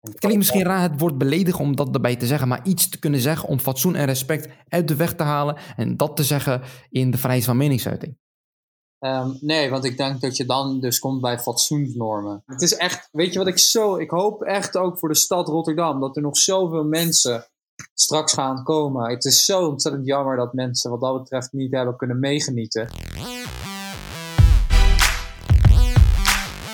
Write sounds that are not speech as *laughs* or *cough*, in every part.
Het klinkt misschien raar het woord beledigen om dat erbij te zeggen, maar iets te kunnen zeggen om fatsoen en respect uit de weg te halen en dat te zeggen in de vrijheid van meningsuiting. Ehm, nee, want ik denk dat je dan dus komt bij fatsoensnormen. Het is echt, weet je wat ik zo, ik hoop echt ook voor de stad Rotterdam dat er nog zoveel mensen straks gaan komen. Het is zo ontzettend jammer dat mensen wat dat betreft niet hebben kunnen meegenieten.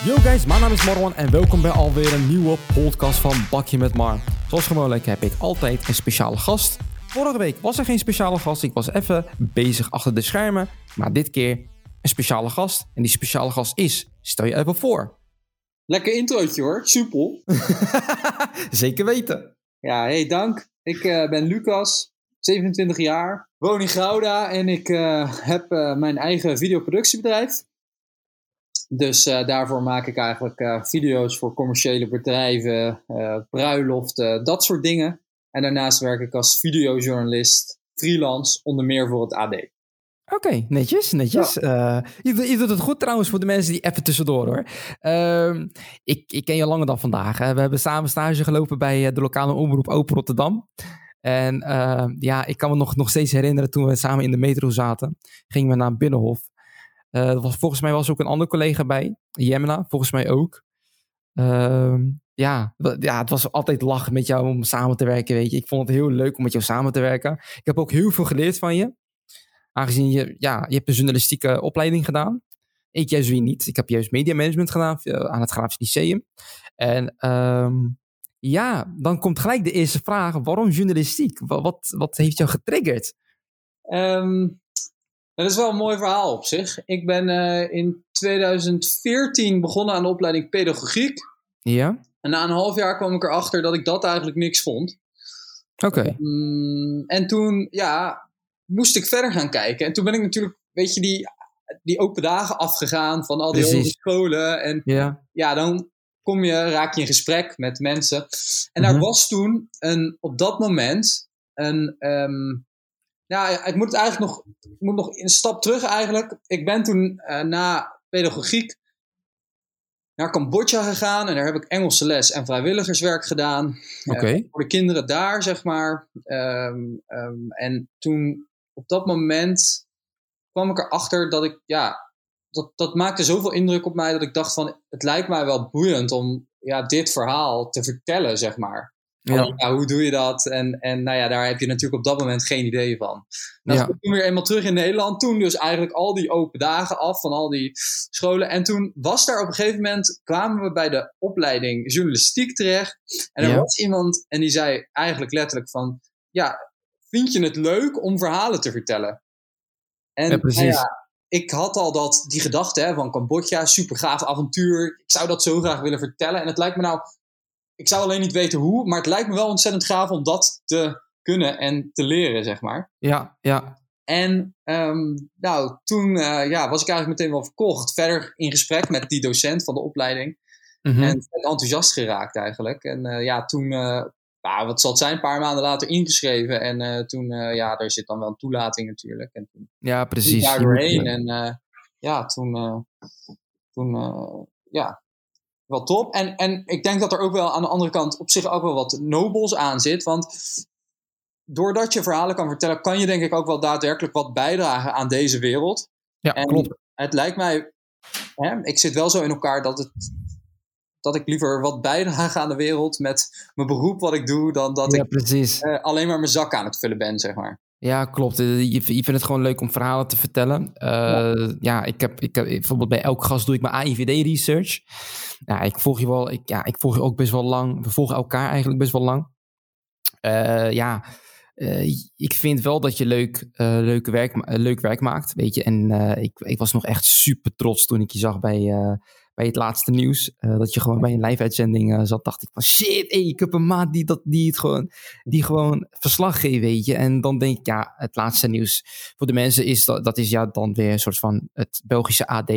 Yo guys, mijn naam is Marwan en welkom bij alweer een nieuwe podcast van Bakje met Mar. Zoals gewoonlijk heb ik altijd een speciale gast. Vorige week was er geen speciale gast, ik was even bezig achter de schermen. Maar dit keer een speciale gast. En die speciale gast is, stel je even voor. Lekker introotje hoor, soepel. *laughs* Zeker weten. Ja, hey dank. Ik uh, ben Lucas, 27 jaar, woon in Gouda en ik uh, heb uh, mijn eigen videoproductiebedrijf. Dus uh, daarvoor maak ik eigenlijk uh, video's voor commerciële bedrijven, uh, bruiloften, dat soort dingen. En daarnaast werk ik als videojournalist, freelance, onder meer voor het AD. Oké, okay, netjes, netjes. Ja. Je, je, doet het goed trouwens voor de mensen die even tussendoor hoor. Ehm, ik, ik ken je langer dan vandaag. Hè. We hebben samen stage gelopen bij de lokale omroep Open Rotterdam. En ehm, ja, ik kan me nog, nog steeds herinneren toen we samen in de metro zaten. Gingen we naar Binnenhof. Uh, was, volgens mij was ook een andere collega bij, Jemna, volgens mij ook. Uh, ja, ja, het was altijd lachen met jou om samen te werken, weet je. Ik vond het heel leuk om met jou samen te werken. Ik heb ook heel veel geleerd van je. Aangezien je, ja, je hebt een journalistieke opleiding gedaan. Ik juist wie niet. Ik heb juist media management gedaan eh, aan het Grafisch Lyceum. En um, ja, dan komt gelijk de eerste vraag. Waarom journalistiek? Wat, wat heeft jou getriggerd? Um, dat is wel een mooi verhaal op zich. Ik ben uh, in 2014 begonnen aan de opleiding pedagogiek. Ja. En na een half jaar kwam ik erachter dat ik dat eigenlijk niks vond. Oké. Okay. Um, en toen, ja, moest ik verder gaan kijken. En toen ben ik natuurlijk, weet je, die, die open dagen afgegaan van al die scholen. En ja. ja, dan kom je, raak je in gesprek met mensen. En daar mm -hmm. was toen een, op dat moment een, um, ja, ik moet het eigenlijk nog, ik moet nog een stap terug eigenlijk. Ik ben toen uh, na pedagogiek naar Cambodja gegaan en daar heb ik Engelse les en vrijwilligerswerk gedaan. Okay. Uh, voor de kinderen daar, zeg maar. Um, um, en toen, op dat moment, kwam ik erachter dat ik, ja, dat, dat maakte zoveel indruk op mij dat ik dacht van, het lijkt mij wel boeiend om ja, dit verhaal te vertellen, zeg maar. Ja. ja. hoe doe je dat? En, en nou ja, daar heb je natuurlijk op dat moment geen idee van. Nou, ja. toen weer eenmaal terug in Nederland. Toen dus eigenlijk al die open dagen af van al die scholen. En toen was daar op een gegeven moment, kwamen we bij de opleiding journalistiek terecht. En er Ja. was iemand en die zei eigenlijk letterlijk van, ja, vind je het leuk om verhalen te vertellen? En Ja, precies. nou ja, ik had al dat, die gedachte hè, van Cambodja, super gaaf avontuur. Ik zou dat zo graag willen vertellen. En het lijkt me nou ik zou alleen niet weten hoe, maar het lijkt me wel ontzettend gaaf om dat te kunnen en te leren, zeg maar. Ja, ja. En um, nou, toen uh, ja, was ik eigenlijk meteen wel verkocht. Verder in gesprek met die docent van de opleiding. Mm -hmm. En enthousiast geraakt eigenlijk. En uh, ja, toen, uh, nou, wat zal het zijn, een paar maanden later ingeschreven. En toen, ja, daar zit dan wel een toelating natuurlijk. En toen ja, precies. daar doorheen. En ja, toen, toen ja, wel top. En, en ik denk dat er ook wel aan de andere kant op zich ook wel wat nobels aan zit. Want doordat je verhalen kan vertellen, kan je denk ik ook wel daadwerkelijk wat bijdragen aan deze wereld. Ja, en klopt. Het lijkt mij, hè, ik zit wel zo in elkaar dat, het, dat ik liever wat bijdrage aan de wereld met mijn beroep wat ik doe, dan dat ja, ik. Uh, alleen maar mijn zak aan het vullen ben, zeg maar. Ja, klopt. Je, je vindt het gewoon leuk om verhalen te vertellen. Uh, ja. ja, ik heb, ik heb bijvoorbeeld bij elke gast doe ik mijn AIVD-research. Ja, ik volg je wel, ik, ja, ik volg je ook best wel lang. We volgen elkaar eigenlijk best wel lang. Uh, ja, uh, ik vind wel dat je leuk, leuk, werk, leuk werk maakt, weet je. En ik, ik was nog echt super trots toen ik je zag bij, bij het laatste nieuws. Uh, dat je gewoon bij een live-uitzending uh, zat, dacht ik van shit, ik heb een maat die, dat, die, het gewoon, die gewoon verslag geeft, weet je. En dan denk ik, ja, het laatste nieuws voor de mensen is dat, dat is ja dan weer een soort van het Belgische AD.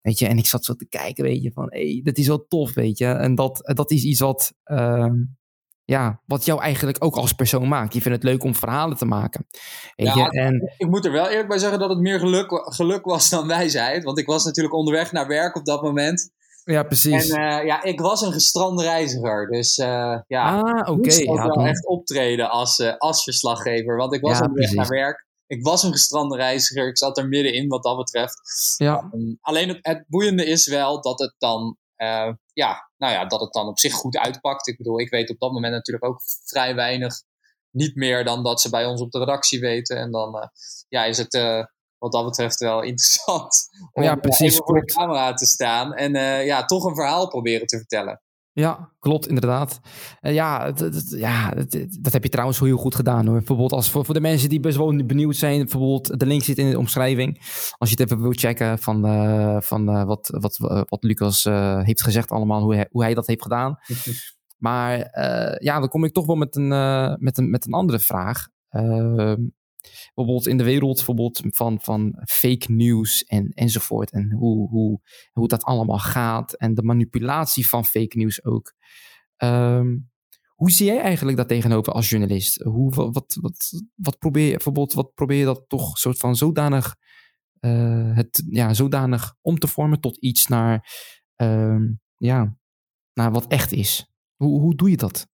Weet je, en ik zat zo te kijken, weet je, van hé, hey, dat is wel tof, weet je. En dat, dat is iets wat, uh, ja, wat jou eigenlijk ook als persoon maakt. Je vindt het leuk om verhalen te maken. Weet ja, je? En, ik moet er wel eerlijk bij zeggen dat het meer geluk, geluk was dan wijsheid. Want ik was natuurlijk onderweg naar werk op dat moment. Ja, precies. En uh, ja, ik was een gestrande reiziger. Dus uh, ja, ah, oké. Okay. Ik ja, wel echt optreden als, uh, als verslaggever. Want ik was ja, op weg naar werk. Ik was een gestrande reiziger. Ik zat er middenin wat dat betreft. Ja. Um, alleen het, het, boeiende is wel dat het dan... ja, nou ja, dat het dan op zich goed uitpakt. Ik bedoel, ik weet op dat moment natuurlijk ook vrij weinig. Niet meer dan dat ze bij ons op de redactie weten. En dan ja, is het wat dat betreft wel *laughs* interessant. Om ja, precies, voor de camera te staan en uh, ja, toch een verhaal proberen te vertellen. Ja, klopt, inderdaad. Uh, ja, ja dat heb je trouwens heel goed gedaan hoor. Bijvoorbeeld als voor, voor de mensen die best wel benieuwd zijn, bijvoorbeeld de link zit in de omschrijving. Als je het even wilt checken van, uh, van wat, wat, wat Lucas heeft gezegd allemaal, hoe hij, hoe hij dat heeft gedaan. maar ja, dan kom ik toch wel met een, met een, met een andere vraag. Ehm, bijvoorbeeld in de wereld bijvoorbeeld van, van fake news en, enzovoort. En hoe, hoe, hoe dat allemaal gaat. En de manipulatie van fake news ook. Um, hoe zie jij eigenlijk dat tegenover als journalist? Hoe, wat, wat, wat, probeer je bijvoorbeeld, wat probeer je dat toch soort van zodanig, uh, het, ja, zodanig om te vormen tot iets naar, uh, ja, naar wat echt is? Hoe, hoe doe je dat?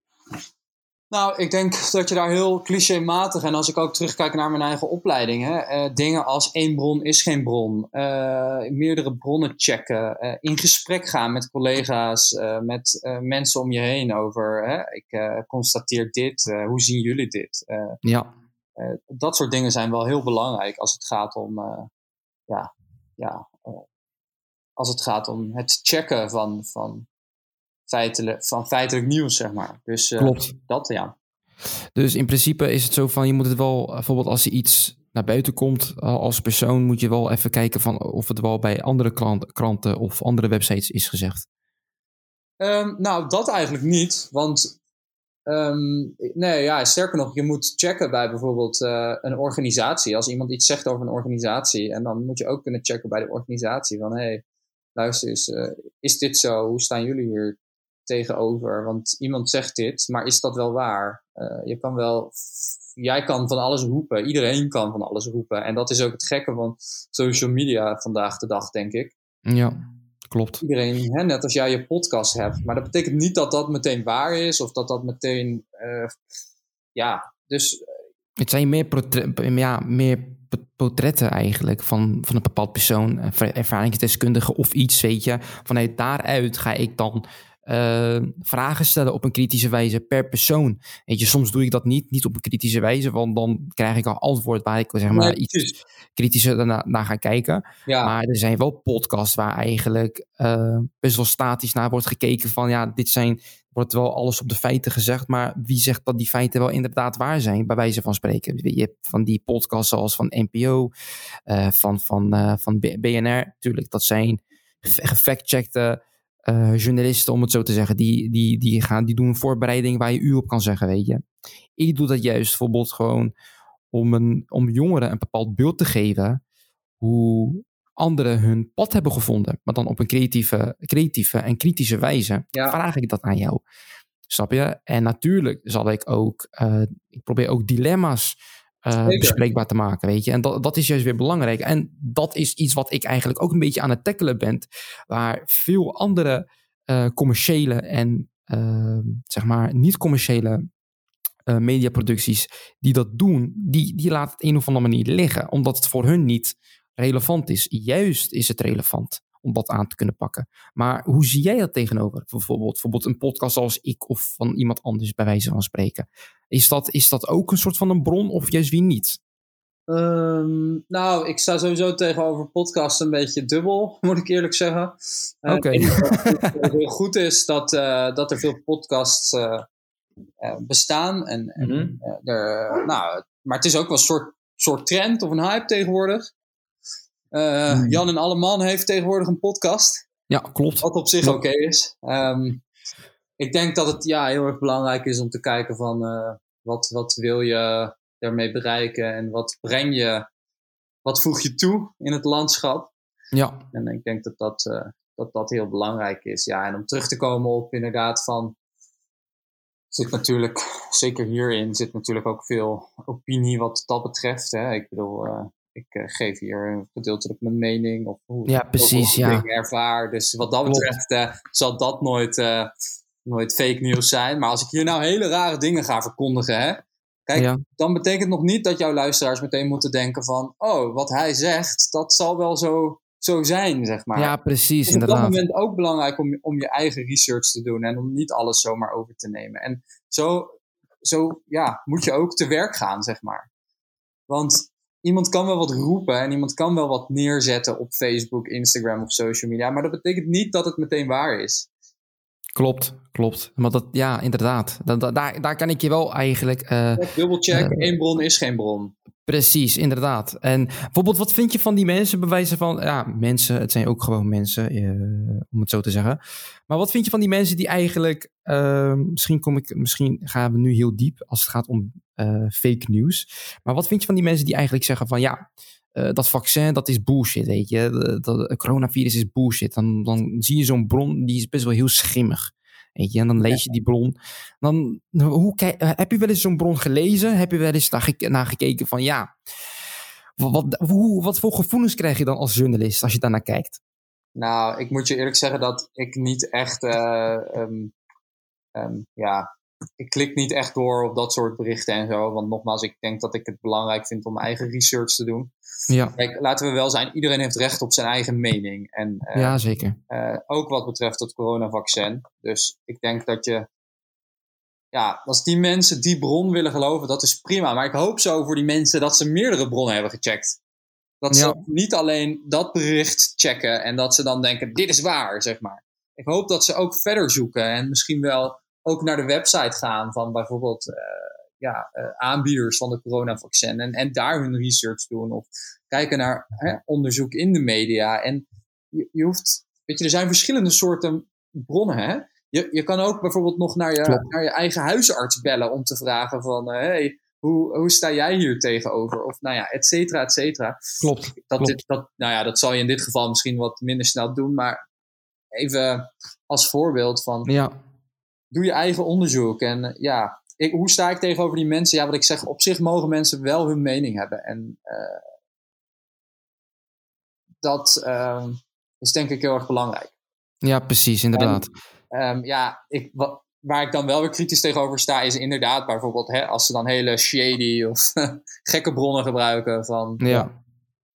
Nou, ik denk dat je daar heel clichématig, en als ik ook terugkijk naar mijn eigen opleiding, hè, uh, dingen als één bron is geen bron, uh, meerdere bronnen checken, uh, in gesprek gaan met collega's, met mensen om je heen over, hè, ik constateer dit, hoe zien jullie dit? ja. dat soort dingen zijn wel heel belangrijk als het gaat om, ja, ja, als het gaat om het checken van, van feitelijk, van feitelijk nieuws, zeg maar. Dus uh, Klopt. dat, ja. Dus in principe is het zo van, je moet het wel, bijvoorbeeld als er iets naar buiten komt als persoon, moet je wel even kijken van of het wel bij andere klant, kranten of andere websites is gezegd. Um, nou, dat eigenlijk niet, want um, nee, ja, sterker nog, je moet checken bij bijvoorbeeld uh, een organisatie. Als iemand iets zegt over een organisatie, en dan moet je ook kunnen checken bij de organisatie van, hé, hey, luister eens, uh, is dit zo? Hoe staan jullie hier tegenover. Want iemand zegt dit, maar is dat wel waar? Uh, je kan wel, jij kan van alles roepen. Iedereen kan van alles roepen. En dat is ook het gekke van social media vandaag de dag, denk ik. Ja, klopt. Iedereen, hè, net als jij je podcast hebt. Maar dat betekent niet dat dat meteen waar is of dat dat meteen, uh, ja, dus. Het zijn meer, ja, meer portretten eigenlijk van, van een bepaald persoon, ervaringsdeskundige of iets, weet je. Vanuit daaruit ga ik dan uh, vragen stellen op een kritische wijze per persoon. Weet je, soms doe ik dat niet, niet op een kritische wijze, want dan krijg ik al antwoord waar ik zeg maar iets kritischer naar, naar ga kijken. Ja. Maar er zijn wel podcasts waar eigenlijk uh, best wel statisch naar wordt gekeken van ja, dit zijn, wordt wel alles op de feiten gezegd, maar wie zegt dat die feiten wel inderdaad waar zijn, bij wijze van spreken. Je hebt van die podcasts zoals van NPO, uh, van, van, van BNR, natuurlijk, dat zijn gefactcheckte uh, journalisten, om het zo te zeggen, die, die, die, gaan, die doen een voorbereiding waar je u op kan zeggen, weet je. Ik doe dat juist bijvoorbeeld gewoon om, een, om jongeren een bepaald beeld te geven hoe anderen hun pad hebben gevonden, maar dan op een creatieve, creatieve en kritische wijze. Ja. Vraag ik dat aan jou. Snap je? En natuurlijk zal ik ook, uh, ik probeer ook dilemma's uh, bespreekbaar te maken, weet je. En dat, dat is juist weer belangrijk. En dat is iets wat ik eigenlijk ook een beetje aan het tackelen ben, waar veel andere uh, commerciële en uh, zeg maar niet-commerciële mediaproducties die dat doen, die, die laten het een of andere manier liggen, omdat het voor hun niet relevant is. Juist is het relevant om dat aan te kunnen pakken. Maar hoe zie jij dat tegenover? Bijvoorbeeld, bijvoorbeeld een podcast zoals ik of van iemand anders bij wijze van spreken. Is dat, is dat ook een soort van een bron of juist wie niet? Um, nou, ik sta sowieso tegenover podcasts een beetje dubbel, *laughs* moet ik eerlijk zeggen. Oké. Okay. het heel goed is dat, uh, dat er veel podcasts uh, uh, bestaan. En, en mm -hmm. er, nou, maar het is ook wel een soort, soort trend of een hype tegenwoordig. Uh, hmm. Jan en Alleman heeft tegenwoordig een podcast. Ja, klopt. Wat op zich oké okay is. Um, ik denk dat het ja, heel erg belangrijk is om te kijken van uh, wat, wat wil je daarmee bereiken en wat breng je, wat voeg je toe in het landschap. Ja. En ik denk dat dat, uh, dat, dat heel belangrijk is. Ja, en om terug te komen op inderdaad van zit natuurlijk, zeker hierin, zit natuurlijk ook veel opinie wat dat betreft. Hè. Ik bedoel, uh, ik geef hier gedeeltelijk mijn mening of hoe ja, precies, ik ja. dingen ervaar. Dus wat dat betreft zal dat nooit, nooit fake nieuws zijn. Maar als ik hier nou hele rare dingen ga verkondigen, hè, Kijk, dan betekent nog niet dat jouw luisteraars meteen moeten denken van... oh, wat hij zegt, dat zal wel zo, zo zijn, zeg maar. Ja, precies, is inderdaad. op dat moment ook belangrijk om, om je eigen research te doen... en om niet alles zomaar over te nemen. En zo, zo ja, moet je ook te werk gaan, zeg maar. Want iemand kan wel wat roepen en iemand kan wel wat neerzetten op Facebook, Instagram of social media... maar dat betekent niet dat het meteen waar is. Klopt, klopt. Maar dat, ja, inderdaad. Dat, daar, daar kan ik je wel eigenlijk. Uh, Dubbelcheck, uh, één bron is geen bron. Precies, inderdaad. En bijvoorbeeld, wat vind je van die mensen, bewijzen van, ja, mensen, het zijn ook gewoon mensen, uh, om het zo te zeggen. Maar wat vind je van die mensen die eigenlijk, misschien, kom ik, misschien gaan we nu heel diep als het gaat om fake news. Maar wat vind je van die mensen die eigenlijk zeggen van, ja, dat vaccin, dat is bullshit, weet je. Dat, coronavirus is bullshit. Dan, dan zie je zo'n bron, die is best wel heel schimmig. Weet je, en dan lees je die bron. Dan, hoe, heb je wel eens zo'n bron gelezen? Heb je wel eens naar, naar gekeken van, ja, wat, hoe, wat voor gevoelens krijg je dan als journalist als je daarnaar kijkt? Nou, ik moet je eerlijk zeggen dat ik niet echt, uh, um, um, ja, ik klik niet echt door op dat soort berichten en zo. Want nogmaals, ik denk dat ik het belangrijk vind om eigen research te doen. Ja. Kijk, laten we wel zijn, iedereen heeft recht op zijn eigen mening. En, uh, ja, zeker. Uh, ook wat betreft het coronavaccin. Dus ik denk dat je, ja, als die mensen die bron willen geloven, dat is prima. Maar ik hoop zo voor die mensen dat ze meerdere bronnen hebben gecheckt. Dat ze ja. niet alleen dat bericht checken en dat ze dan denken, dit is waar, zeg maar. Ik hoop dat ze ook verder zoeken en misschien wel ook naar de website gaan van bijvoorbeeld uh, ja, uh, aanbieders van de coronavaccin en, en daar hun research doen of kijken naar hè, onderzoek in de media. En je, je, hoeft, weet je, er zijn verschillende soorten bronnen. Hè? Je, je kan ook bijvoorbeeld nog naar je, naar je eigen huisarts bellen om te vragen van, uh, hey, hoe, hoe sta jij hier tegenover? Of nou ja, et cetera, et cetera. Klopt. Dat, klopt. Dit, dat, nou ja, dat zal je in dit geval misschien wat minder snel doen, maar even als voorbeeld van, ja. Doe je eigen onderzoek. En ja, ik, hoe sta ik tegenover die mensen? Ja, wat ik zeg, op zich mogen mensen wel hun mening hebben. En uh, dat uh, is denk ik heel erg belangrijk. Ja, precies, inderdaad. En, um, ja, ik, wat, waar ik dan wel weer kritisch tegenover sta, is inderdaad bijvoorbeeld hè, als ze dan hele shady of *laughs* gekke bronnen gebruiken van. Ja.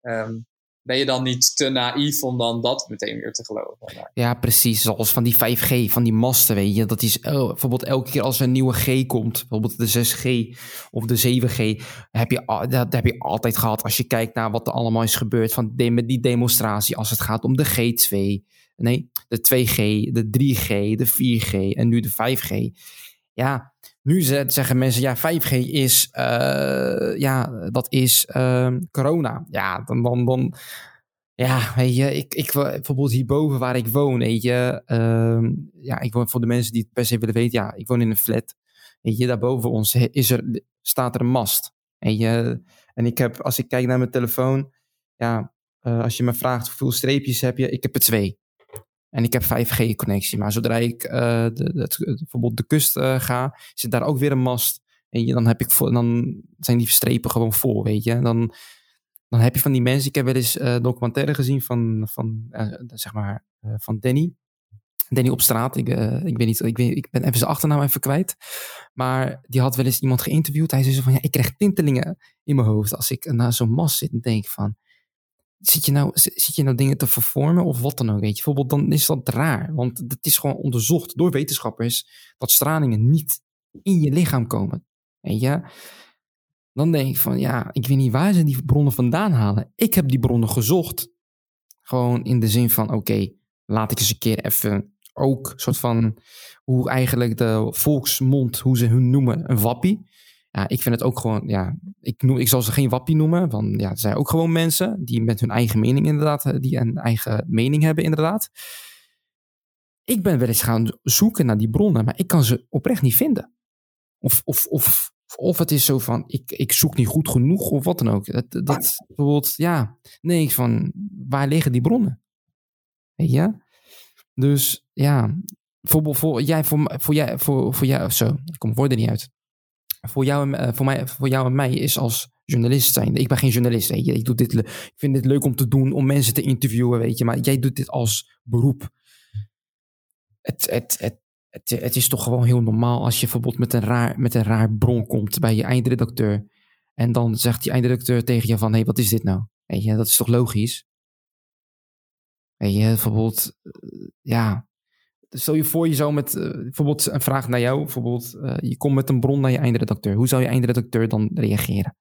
Um, ben je dan niet te naïef om dan dat meteen weer te geloven? Ja, precies. Zoals van die 5G, van die masten, weet je. Dat is oh, bijvoorbeeld elke keer als er een nieuwe G komt, bijvoorbeeld de 6G of de 7G, heb je, dat heb je altijd gehad als je kijkt naar wat er allemaal is gebeurd van met die demonstratie als het gaat om de G2, nee, de 2G, de 3G, de 4G en nu de 5G. Ja, nu zeggen mensen, ja, 5G is, uh, ja, dat is uh, corona. Ja, dan, dan, dan, ja, weet je, ik, ik, bijvoorbeeld hierboven waar ik woon, weet je, uh, ja, ik woon, voor de mensen die het per se willen weten, ja, ik woon in een flat. Weet je, daarboven ons is er, staat er een mast. Weet je, en ik heb, als ik kijk naar mijn telefoon, ja, uh, als je me vraagt hoeveel streepjes heb je, ik heb er twee. En ik heb 5G-connectie. Maar zodra ik uh, de, bijvoorbeeld de kust uh, ga, zit daar ook weer een mast. En dan, heb ik dan zijn die strepen gewoon vol, weet je. Dan, dan heb je van die mensen... Ik heb wel eens uh, documentaire gezien van, van zeg maar, van Danny. Danny op straat. Ik, ik, weet niet, ik, weet, ik ben even zijn achternaam even kwijt. Maar die had wel eens iemand geïnterviewd. Hij zei zo van, ja, ik krijg tintelingen in mijn hoofd als ik naar zo'n mast zit en denk van zit je, nou, zit je nou dingen te vervormen of wat dan ook? Weet je? Bijvoorbeeld, dan is dat raar. Want het is gewoon onderzocht door wetenschappers dat stralingen niet in je lichaam komen. Weet je? Dan denk ik van, ja, ik weet niet waar ze die bronnen vandaan halen. Ik heb die bronnen gezocht. Gewoon in de zin van, oké, laat ik eens een keer even ook soort van hoe eigenlijk de volksmond, hoe ze hun noemen, een wappie. Ja, ik vind het ook gewoon, ja, ik, noem, ik zal ze geen wappie noemen, want ja, er zijn ook gewoon mensen die met hun eigen mening inderdaad, die een eigen mening hebben inderdaad. Ik ben wel eens gaan zoeken naar die bronnen, maar ik kan ze oprecht niet vinden. Of, of, of, of het is zo van, ik, ik zoek niet goed genoeg of wat dan ook. Dat, dat bijvoorbeeld, ja, nee, van, waar liggen die bronnen? Weet je? Dus ja, bijvoorbeeld voor jij, voor, voor jij, voor, voor jou, zo, ik kom woorden niet uit voor jou, en, voor, mij, voor jou en mij is als journalist zijn. Ik ben geen journalist. Weet. Ik, doe dit, ik vind dit leuk om te doen, om mensen te interviewen, weet je. Maar jij doet dit als beroep. Het, het, het, het, het is toch gewoon heel normaal als je bijvoorbeeld met een, raar, met een raar bron komt bij je eindredacteur. En dan zegt die eindredacteur tegen je van, hé, hey, wat is dit nou? Weet je, dat is toch logisch? Weet je, bijvoorbeeld, eh, ja, stel je voor je zou met uh, bijvoorbeeld een vraag naar jou, bijvoorbeeld uh, je komt met een bron naar je eindredacteur. Hoe zou je eindredacteur dan reageren?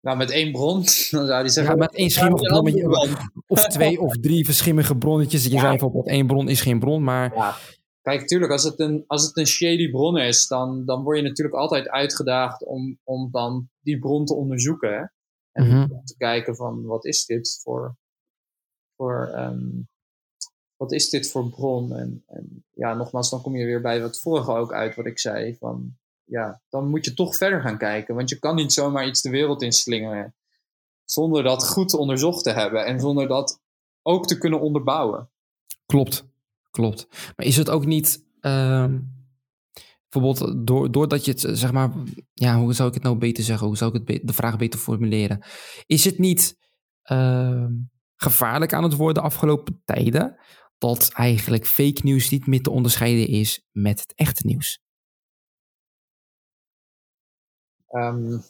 Nou, met één bron, *laughs* dan zou die zeggen... Ja, met één schimmig bronnetje, *laughs* of twee of drie verschimmige bronnetjes. Je ja. zei bijvoorbeeld, één bron is geen bron, maar... Ja. Kijk, natuurlijk, als het een, als het een shady bron is, dan, dan word je natuurlijk altijd uitgedaagd om, om dan die bron te onderzoeken. Hè? En mm -hmm. te kijken van, wat is dit voor... voor um, wat is dit voor bron? En, en, ja, nogmaals, dan kom je weer bij wat vorige ook uit, wat ik zei. Van, ja, dan moet je toch verder gaan kijken. Want je kan niet zomaar iets de wereld inslingeren. Zonder dat goed onderzocht te hebben. En zonder dat ook te kunnen onderbouwen. Klopt, klopt. Maar is het ook niet... Uh, bijvoorbeeld door, doordat je het, zeg maar... Ja, hoe zou ik het nou beter zeggen? Hoe zou ik het de vraag beter formuleren? Is het niet... Uh, gevaarlijk aan het worden de afgelopen tijden dat eigenlijk fake nieuws niet meer te onderscheiden is met het echte nieuws? Um,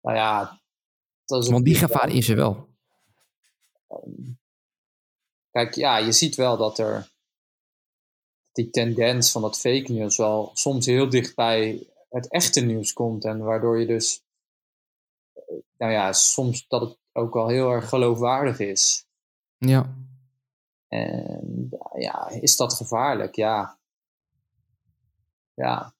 nou ja, dat is want die gevaar is er wel. Um, kijk, ja, je ziet wel dat er die tendens van dat fake nieuws wel soms heel dicht bij het echte nieuws komt. En waardoor je dus, nou ja, soms dat het ook wel heel erg geloofwaardig is. Ja. En ja, is dat gevaarlijk? Ja. Ja.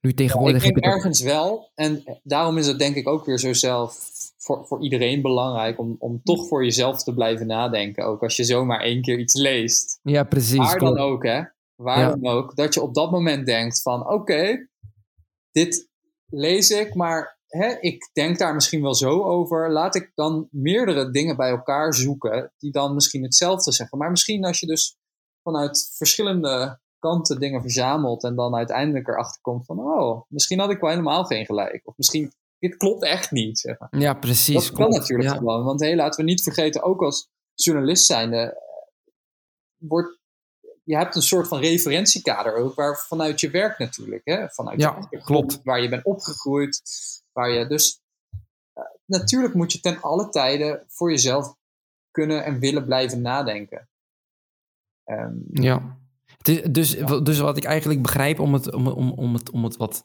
Nu tegenwoordig. Ja, ik denk ergens wel. En daarom is het denk ik ook weer zo zelf voor, voor iedereen belangrijk om, om toch voor jezelf te blijven nadenken. Ook als je zomaar één keer iets leest. Ja, precies. Waar dan ook, hè? Waar ja. dan ook. Dat je op dat moment denkt van oké, okay, dit lees ik, maar hè, ik denk daar misschien wel zo over. Laat ik dan meerdere dingen bij elkaar zoeken die dan misschien hetzelfde zeggen. Maar misschien als je dus vanuit verschillende kanten dingen verzamelt en dan uiteindelijk erachter komt van, oh, misschien had ik wel helemaal geen gelijk. Of misschien, dit klopt echt niet. Zeg maar. Ja, precies. Dat kan natuurlijk ja. gewoon. Want hey, laten we niet vergeten, ook als journalist zijnde, wordt je hebt een soort van referentiekader ook, waar vanuit je werk natuurlijk, hè? vanuit ja, je klopt. waar je bent opgegroeid, waar je dus uh, natuurlijk moet je ten alle tijden voor jezelf kunnen en willen blijven nadenken. Um, ja. Dus, dus wat ik eigenlijk begrijp om het, om, om, om het, om het wat,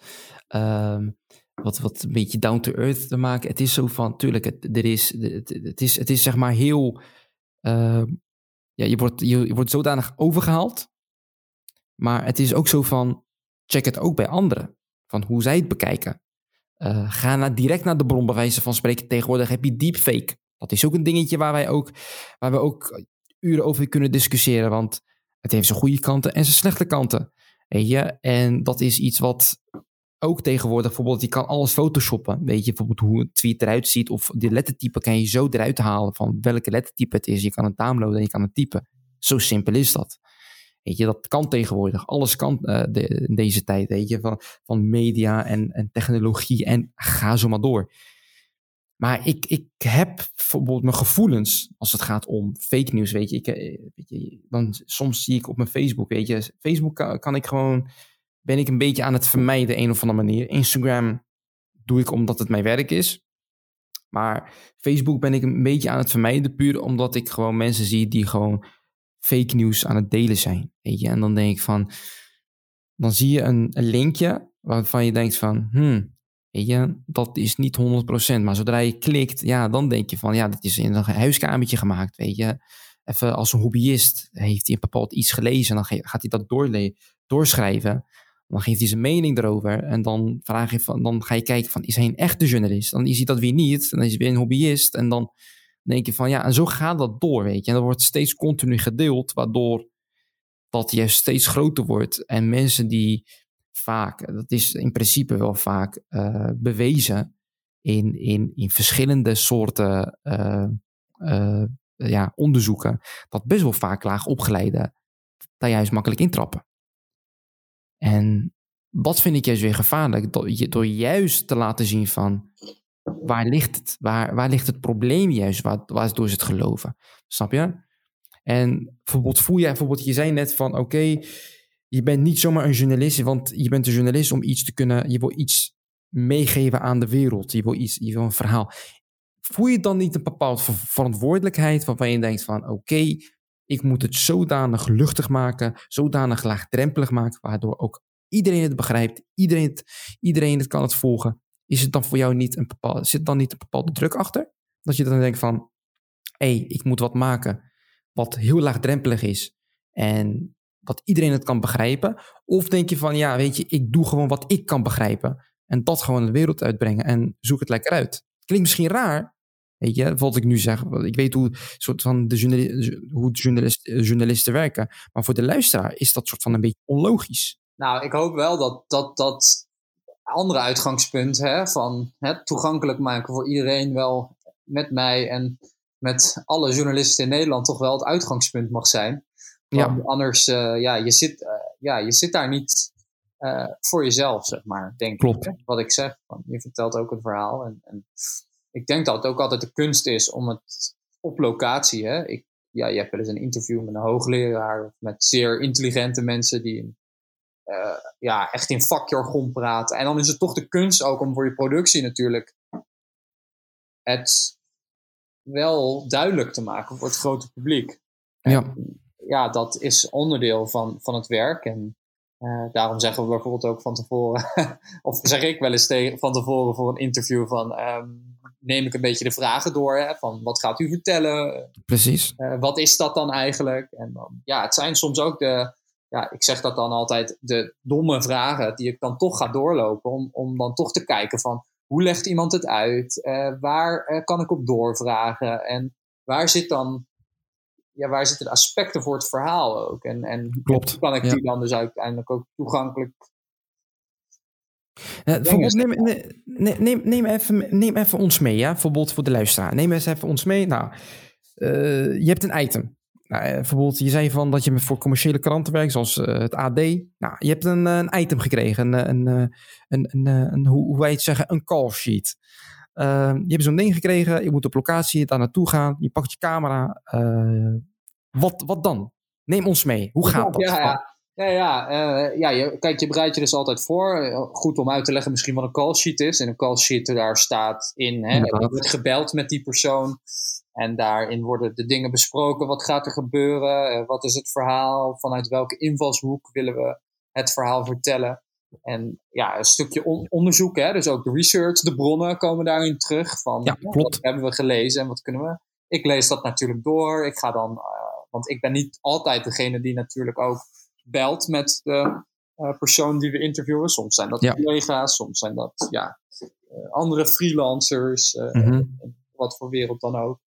uh, wat, wat een beetje down to earth te maken. Het is zo van, tuurlijk, het, er is, het, het, is, het is zeg maar heel. Uh, ja, je wordt, je, je wordt zodanig overgehaald. Maar het is ook zo van, check het ook bij anderen. Van hoe zij het bekijken. Uh, ga naar, direct naar de bron, bij wijze van spreken. Tegenwoordig heb je deepfake. Dat is ook een dingetje waar wij ook, waar we ook uren over kunnen discussiëren. Want het heeft zijn goede kanten en zijn slechte kanten. Weet je? En dat is iets wat ook tegenwoordig, bijvoorbeeld, je kan alles photoshoppen. Weet je, bijvoorbeeld hoe een tweet eruit ziet. Of de lettertype kan je zo eruit halen van welke lettertype het is. Je kan het downloaden en je kan het typen. Zo simpel is dat. Weet je, dat kan tegenwoordig. Alles kan de, in deze tijd, weet je, van, van media en, en technologie en ga zo maar door. Maar ik, ik heb bijvoorbeeld mijn gevoelens als het gaat om fake news, weet je. Ik, weet je dan soms zie ik op mijn Facebook, weet je. Facebook kan, kan ik gewoon, ben ik een beetje aan het vermijden, een of andere manier. Instagram doe ik omdat het mijn werk is. Maar Facebook ben ik een beetje aan het vermijden, puur omdat ik gewoon mensen zie die gewoon fake nieuws aan het delen zijn. Weet je? En dan denk ik van, dan zie je een, een linkje waarvan je denkt van, hmm, weet je, dat is niet 100%. Maar zodra je klikt, ja, dan denk je van, ja, dat is in een huiskamertje gemaakt, weet je. Even als een hobbyist heeft hij een bepaald iets gelezen, dan gaat hij dat doorle doorschrijven. Dan geeft hij zijn mening erover. En dan, vraag je van, dan ga je kijken van, is hij een echte journalist? Dan is hij dat weer niet. Dan is hij weer een hobbyist. En dan denk je van, ja, en zo gaat dat door, weet je. En dat wordt steeds continu gedeeld, waardoor dat juist steeds groter wordt. En mensen die vaak, dat is in principe wel vaak uh, bewezen in, in, in verschillende soorten uh, uh, ja, onderzoeken, dat best wel vaak laag opgeleide daar juist makkelijk intrappen. En dat vind ik juist weer gevaarlijk. Door, door juist te laten zien van waar ligt het? Waar, waar ligt het probleem juist? Waar, waar door ze het geloven? Snap je? En bijvoorbeeld voel jij bijvoorbeeld, je zei net van oké, je bent niet zomaar een journalist, want je bent een journalist om iets te kunnen, je wil iets meegeven aan de wereld. Je wil iets, je wil een verhaal. Voel je dan niet een bepaalde verantwoordelijkheid waarvan je denkt van oké, ik moet het zodanig luchtig maken, zodanig laagdrempelig maken, waardoor ook iedereen het begrijpt, iedereen het, iedereen het kan het volgen. Is het dan voor jou niet een bepaalde, zit dan niet een bepaalde druk achter? Dat je dan denkt van, hé, hey, ik moet wat maken wat heel laagdrempelig is en wat iedereen het kan begrijpen? Of denk je van, ja, weet je, ik doe gewoon wat ik kan begrijpen en dat gewoon de wereld uitbrengen en zoek het lekker uit. Klinkt misschien raar, weet je, wat ik nu zeg. Ik weet hoe, soort van de journalist, hoe journalist, journalisten werken, maar voor de luisteraar is dat soort van een beetje onlogisch. Nou, ik hoop wel dat dat, dat andere uitgangspunt hè, van het toegankelijk maken voor iedereen wel met mij en met alle journalisten in Nederland toch wel het uitgangspunt mag zijn. ja. Anders, uh, ja, je zit, uh, ja, je zit daar niet uh, voor jezelf, zeg maar, denk Klopt. ik. Wat ik zeg, van, je vertelt ook een verhaal. En, en, ik denk dat het ook altijd de kunst is om het op locatie, hè. Ik, ja, je hebt wel eens een interview met een hoogleraar of met zeer intelligente mensen die ja, echt in vakjargon praten. En dan is het toch de kunst ook om voor je productie natuurlijk het wel duidelijk te maken voor het grote publiek. Ja. ja, dat is onderdeel van, van het werk. En uh, daarom zeggen we bijvoorbeeld ook van tevoren, *laughs* of zeg ik wel eens tegen, van tevoren voor een interview van, um, neem ik een beetje de vragen door, hè, van wat gaat u vertellen? Precies. Uh, wat is dat dan eigenlijk? En dan, ja, het zijn soms ook de, ja, ik zeg dat dan altijd, de domme vragen die ik dan toch ga doorlopen, om, om dan toch te kijken van, hoe legt iemand het uit? Uh, waar uh, kan ik op doorvragen? En waar zit dan, ja, waar zitten de aspecten voor het verhaal ook? En, en Klopt, hoe kan ik ja. die dan dus uiteindelijk ook toegankelijk Ja, bijvoorbeeld, neem, neem, neem, neem, even, neem even ons mee, ja? bijvoorbeeld voor de luisteraar. Neem eens even ons mee. Nou, uh, je hebt een item. Nou, bijvoorbeeld, je zei van dat je voor commerciële kranten werkt, zoals uh, het AD. Nou, je hebt een, een item gekregen, een, een, een, een, hoe, hoe wij het zeggen, een call sheet. Uh, je hebt zo'n ding gekregen, je moet op locatie daar naartoe gaan, je pakt je camera. Uh, wat, wat dan? Neem ons mee. Hoe gaat dat? Ja, ja. Ja, ja, uh, ja je, kijk, je bereidt je dus altijd voor. Goed om uit te leggen misschien wat een call sheet is. En een call sheet, daar staat in, hè, er wordt gebeld met die persoon. En daarin worden de dingen besproken. Wat gaat er gebeuren? Wat is het verhaal? Vanuit welke invalshoek willen we het verhaal vertellen? En ja, een stukje on onderzoek, hè? dus ook de research, de bronnen komen daarin terug. Van, ja, klopt. Wat hebben we gelezen en wat kunnen we? Ik lees dat natuurlijk door. Ik ga dan, uh, want ik ben niet altijd degene die natuurlijk ook belt met de uh, persoon die we interviewen. Soms zijn dat ja. collega's, soms zijn dat ja, uh, andere freelancers. Mhm. Mm -hmm wat voor wereld dan ook.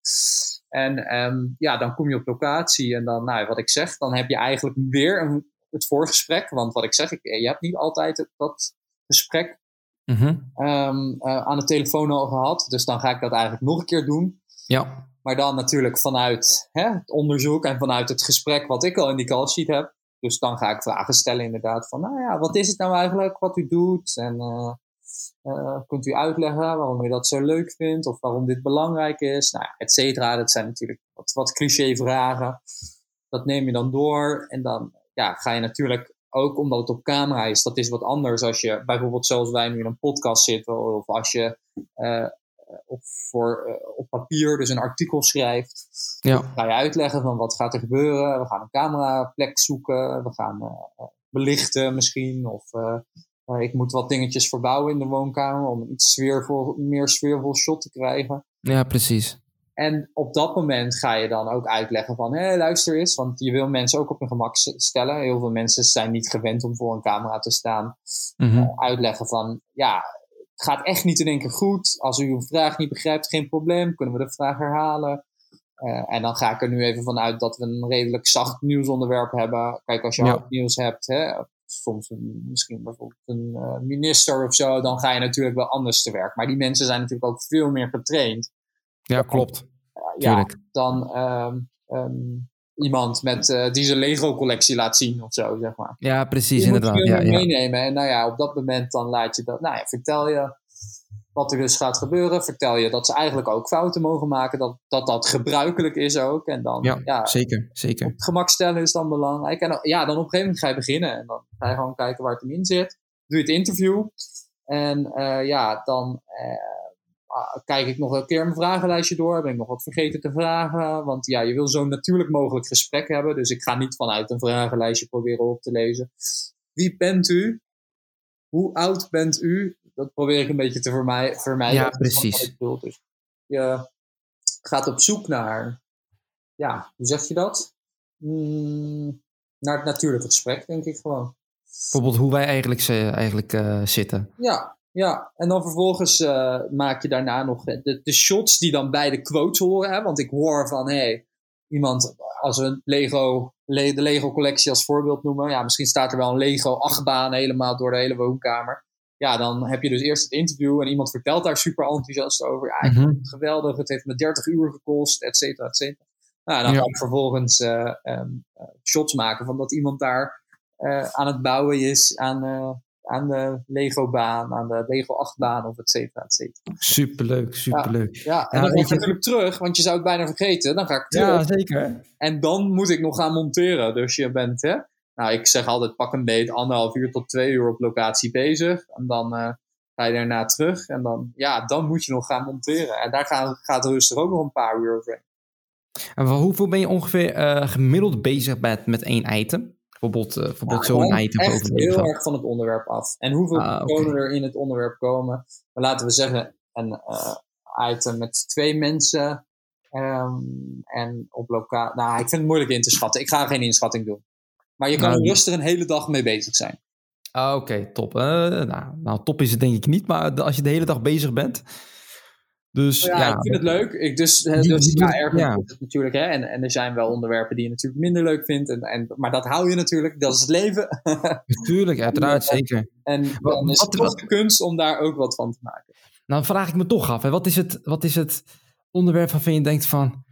En um, ja, dan kom je op locatie en dan, nou, wat ik zeg, dan heb je eigenlijk weer een, het voorgesprek. Want wat ik zeg, ik, je hebt niet altijd het, dat gesprek mm -hmm. um, uh, aan de telefoon al gehad. Dus dan ga ik dat eigenlijk nog een keer doen. Ja. Maar dan natuurlijk vanuit hè, het onderzoek en vanuit het gesprek wat ik al in die call sheet heb. Dus dan ga ik vragen stellen inderdaad van, nou ja, wat is het nou eigenlijk wat u doet? En uh, uh, kunt u uitleggen waarom u dat zo leuk vindt of waarom dit belangrijk is? Nou, et cetera. Dat zijn natuurlijk wat, wat cliché vragen. Dat neem je dan door en dan ja, ga je natuurlijk ook omdat het op camera is, dat is wat anders als je bijvoorbeeld zoals wij nu in een podcast zitten of als je uh, op, voor, uh, op papier dus een artikel schrijft. Ja. Dan ga je uitleggen van wat gaat er gebeuren. We gaan een cameraplek zoeken. We gaan belichten misschien. Of ik moet wat dingetjes verbouwen in de woonkamer om een iets sfeervol, meer sfeervol shot te krijgen. Ja, precies. En op dat moment ga je dan ook uitleggen van, hé, luister eens, want je wil mensen ook op hun gemak stellen. Heel veel mensen zijn niet gewend om voor een camera te staan. Mm -hmm. uitleggen van, ja, het gaat echt niet in één keer goed. Als u een vraag niet begrijpt, geen probleem. Kunnen we de vraag herhalen? Uh, en dan ga ik er nu even vanuit dat we een redelijk zacht nieuwsonderwerp hebben. Kijk, als je Ja. hard nieuws hebt, hè, soms een, misschien bijvoorbeeld een uh, minister of zo, dan ga je natuurlijk wel anders te werk. Maar die mensen zijn natuurlijk ook veel meer getraind. Ja, klopt. Uh, ja, dan um, um, iemand met, eh, die zijn Lego-collectie laat zien of zo, zeg maar. Ja, precies, inderdaad. moet je Ja, ja. meenemen. En nou ja, op dat moment dan laat je dat, nou ja, vertel je wat er dus gaat gebeuren. Vertel je dat ze eigenlijk ook fouten mogen maken, dat dat, dat gebruikelijk is ook. En dan, Ja, ja, zeker, zeker. het gemak stellen is dan belangrijk. En dan- ja, dan op een gegeven moment ga je beginnen. En dan ga je gewoon kijken waar het hem in zit. Doe je het interview. En eh, ja, dan eh, ah, kijk ik nog een keer mijn vragenlijstje door. Ben ik nog wat vergeten te vragen? Want ja, je wil zo'n natuurlijk mogelijk gesprek hebben. Dus ik ga niet vanuit een vragenlijstje proberen op te lezen. Wie bent u? Hoe oud bent u? Dat probeer ik een beetje te vermij- vermijden. Ja, precies. Dus je gaat op zoek naar, ja, hoe zeg je dat? Mm, naar het natuurlijke gesprek, denk ik gewoon. Bijvoorbeeld hoe wij eigenlijk, eigenlijk eh, zitten. Ja, ja. En dan vervolgens eh, maak je daarna nog de, de shots die dan bij de quotes horen. Hè? Want ik hoor van, hé, hey, iemand, als een Lego, Le- de Lego-collectie als voorbeeld noemen. Ja, misschien staat er wel een Lego-achtbaan helemaal door de hele woonkamer. Ja, dan heb je dus eerst het interview en iemand vertelt daar super enthousiast over. Ja, ik vond het geweldig, het heeft me 30 uur gekost, et cetera, et cetera. Nou, en dan Ja. ga ik vervolgens eh, ehm, eh, shots maken van dat iemand daar eh, aan het bouwen is aan, aan de Lego-baan, aan de Lego-achtbaan of et cetera, et cetera. Superleuk, superleuk. Ja, en Ja, dan ga ik je- natuurlijk terug, want je zou het bijna vergeten. Dan ga ik terug. Ja, zeker. En dan moet ik nog gaan monteren. Dus je bent, hè? Nou, ik zeg altijd pak een beet anderhalf uur tot twee uur op locatie bezig. En dan eh, ga je daarna terug. En dan, ja, dan moet je nog gaan monteren. En daar gaat, gaat rustig ook nog een paar uur overheen. En van hoeveel ben je ongeveer eh, gemiddeld bezig met, met één item? Bijvoorbeeld, eh bijvoorbeeld Ja, zo'n item echt heel erg van het onderwerp af. En hoeveel Ah, er in het onderwerp komen. Maar laten we zeggen, een item met twee mensen. ehm, en op lokaal. Nou, ik vind het moeilijk in te schatten. Ik ga geen inschatting doen. Maar je kan Nou, rustig een hele dag mee bezig zijn. Ah, Oké, top. Eh, nou, nou, top is het denk ik niet, maar als je de hele dag bezig bent. Dus Ja, ja, ik vind het leuk. Ik, dus eh, Die- dus die ja, is het natuurlijk. Hè, en, en er zijn wel onderwerpen die je natuurlijk minder leuk vindt. En, en, maar dat hou je natuurlijk. Dat is het leven. *laughs* natuurlijk, uiteraard, zeker. en Wat- dan is wat- het toch de kunst om daar ook wat van te maken. Nou vraag ik me toch af, hè, wat, is het, wat is het onderwerp waarvan je denkt van...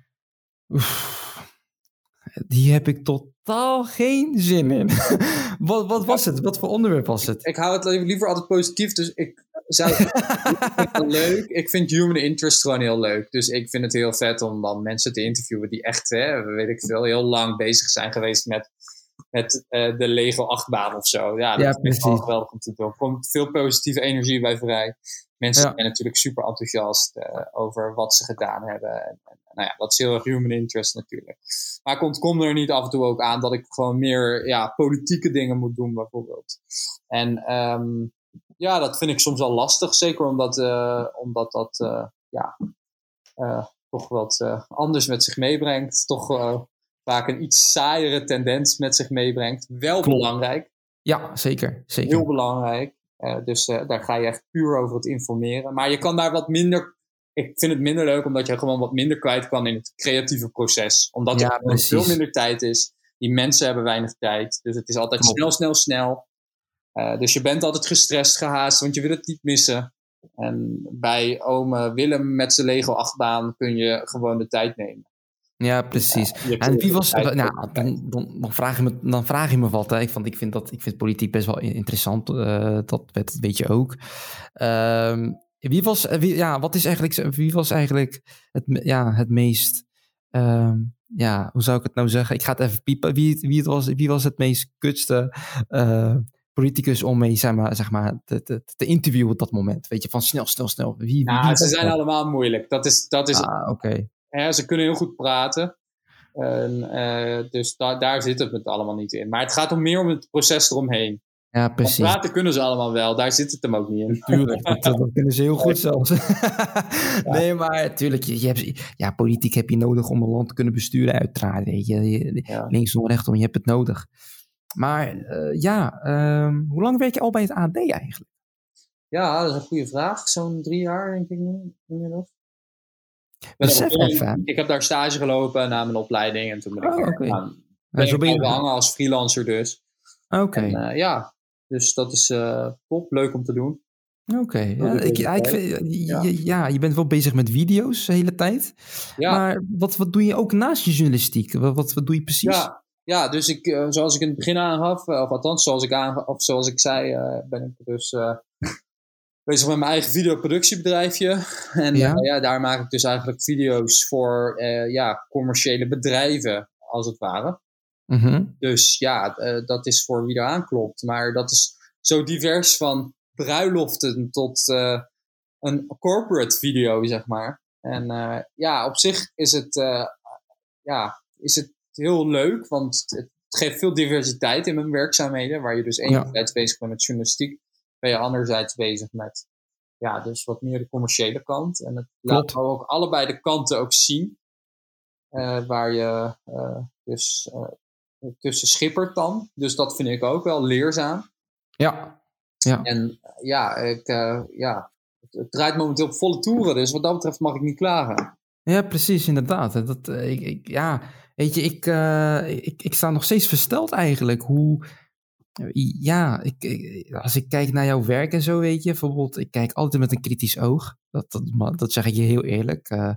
oef, die heb ik totaal geen zin in. *laughs* wat, wat was het? Wat voor onderwerp was het? Ik hou het liever altijd positief. Dus ik zou *laughs* leuk. Ik vind human interest gewoon heel leuk. Dus ik vind het heel vet om dan mensen te interviewen die echt, hè, weet ik veel, heel lang bezig zijn geweest met, met eh, de Lego achtbaan of zo. Ja, dat Ja, vind ik wel geweldig om te doen. Er komt veel positieve energie bij vrij. Mensen Ja. zijn natuurlijk super enthousiast eh, over wat ze gedaan hebben. En, en, nou ja, dat is heel erg human interest natuurlijk. Maar komt, komt er niet af en toe ook aan dat ik gewoon meer ja, politieke dingen moet doen, bijvoorbeeld. En ehm, ja, dat vind ik soms wel lastig. Zeker omdat, eh, omdat dat ja, toch wat anders met zich meebrengt. Toch vaak een iets saaiere tendens met zich meebrengt. Wel Klopt. belangrijk. Ja, zeker. zeker. Heel belangrijk. Eh, dus eh, daar ga je echt puur over het informeren. Maar je kan daar wat minder. Ik vind het minder leuk omdat je gewoon wat minder kwijt kan in het creatieve proces. Omdat Ja, er veel minder tijd is. Die mensen hebben weinig tijd. Dus het is altijd Klopt. snel, snel, snel. Eh, dus je bent altijd gestrest, gehaast, want je wil het niet missen. En bij ome Willem met zijn Lego achtbaan kun je gewoon de tijd nemen. Ja, precies. En wie was. Nou, dan, dan, dan, vraag je me, dan vraag je me wat. Hè. Ik, vond, ik, vind dat, ik vind politiek best wel interessant. eh, dat, dat weet je ook. Ehm, wie was. Wie, ja, wat is eigenlijk. Wie was eigenlijk het, ja, het meest. ehm, ja, hoe zou ik het nou zeggen? Ik ga het even piepen. Wie, wie, het was, wie was het meest kutste eh, politicus om mee zeg maar, zeg maar, te, te, te interviewen op dat moment? Weet je, van snel, snel, snel. Wie, wie, Nou, wie ze zijn allemaal moeilijk. Dat is, dat is Ah, oké. Hè, ze kunnen heel goed praten. En, eh, dus da- daar zit het met allemaal niet in. Maar het gaat om meer om het proces eromheen. Ja, Want precies. praten kunnen ze allemaal wel, daar zit het hem ook niet in. Tuurlijk, dat, dat kunnen ze heel goed zelfs. *laughs* Nee, maar tuurlijk, je, je hebt, ja, politiek heb je nodig om een land te kunnen besturen, uiteraard. Weet je. Je- Ja. Rechtsom, je hebt het nodig. Maar eh, ja, ehm, hoe lang werk je al bij het AD eigenlijk? Ja, dat is een goede vraag. Zo'n drie jaar, denk ik nu, inmiddels. Besef even. Ik heb daar stage gelopen na mijn opleiding en toen ben ik Oh, gaan. Ja, Ben zo ik ben je- blijven hangen als freelancer dus. Oké, eh, ja, dus dat is eh, top, leuk om te doen. Oké, ja, ik, ja, ik vind- Ja. je- ja, je bent wel bezig met video's de hele tijd. Ja. Maar wat, wat doe je ook naast je journalistiek? Wat, wat, wat doe je precies? Ja, ja dus ik, eh, zoals ik in het begin aangaf, of althans zoals ik, aangaf, of zoals ik zei, ben ik dus bezig met mijn eigen videoproductiebedrijfje. En Ja. ja. ja, daar maak ik dus eigenlijk video's voor eh, ja, commerciële bedrijven, als het ware. Mhm. Dus ja, eh, dat is voor wie er aanklopt. Maar dat is zo divers van bruiloften tot eh, een corporate video, zeg maar. En eh, ja, op zich is het, eh, ja, is het heel leuk, want het, geeft veel diversiteit in mijn werkzaamheden. Waar je dus enerzijds bezig bent met journalistiek, ben je anderzijds bezig met ja, dus wat meer de commerciële kant. En het laat ook allebei de kanten ook zien. eh, waar je eh, dus eh, tussen schippert dan. Dus dat vind ik ook wel leerzaam. Ja. ja. En ja, ik, ja het, draait momenteel op volle toeren. Dus wat dat betreft mag ik niet klagen. Ja, precies, inderdaad. Dat, ik, ik, ja, weet je, ik, ik, ik sta nog steeds versteld eigenlijk hoe... Ja, ik, als ik kijk naar jouw werk en zo, weet je, bijvoorbeeld, ik kijk altijd met een kritisch oog. Dat, dat, dat zeg ik je heel eerlijk. Eh,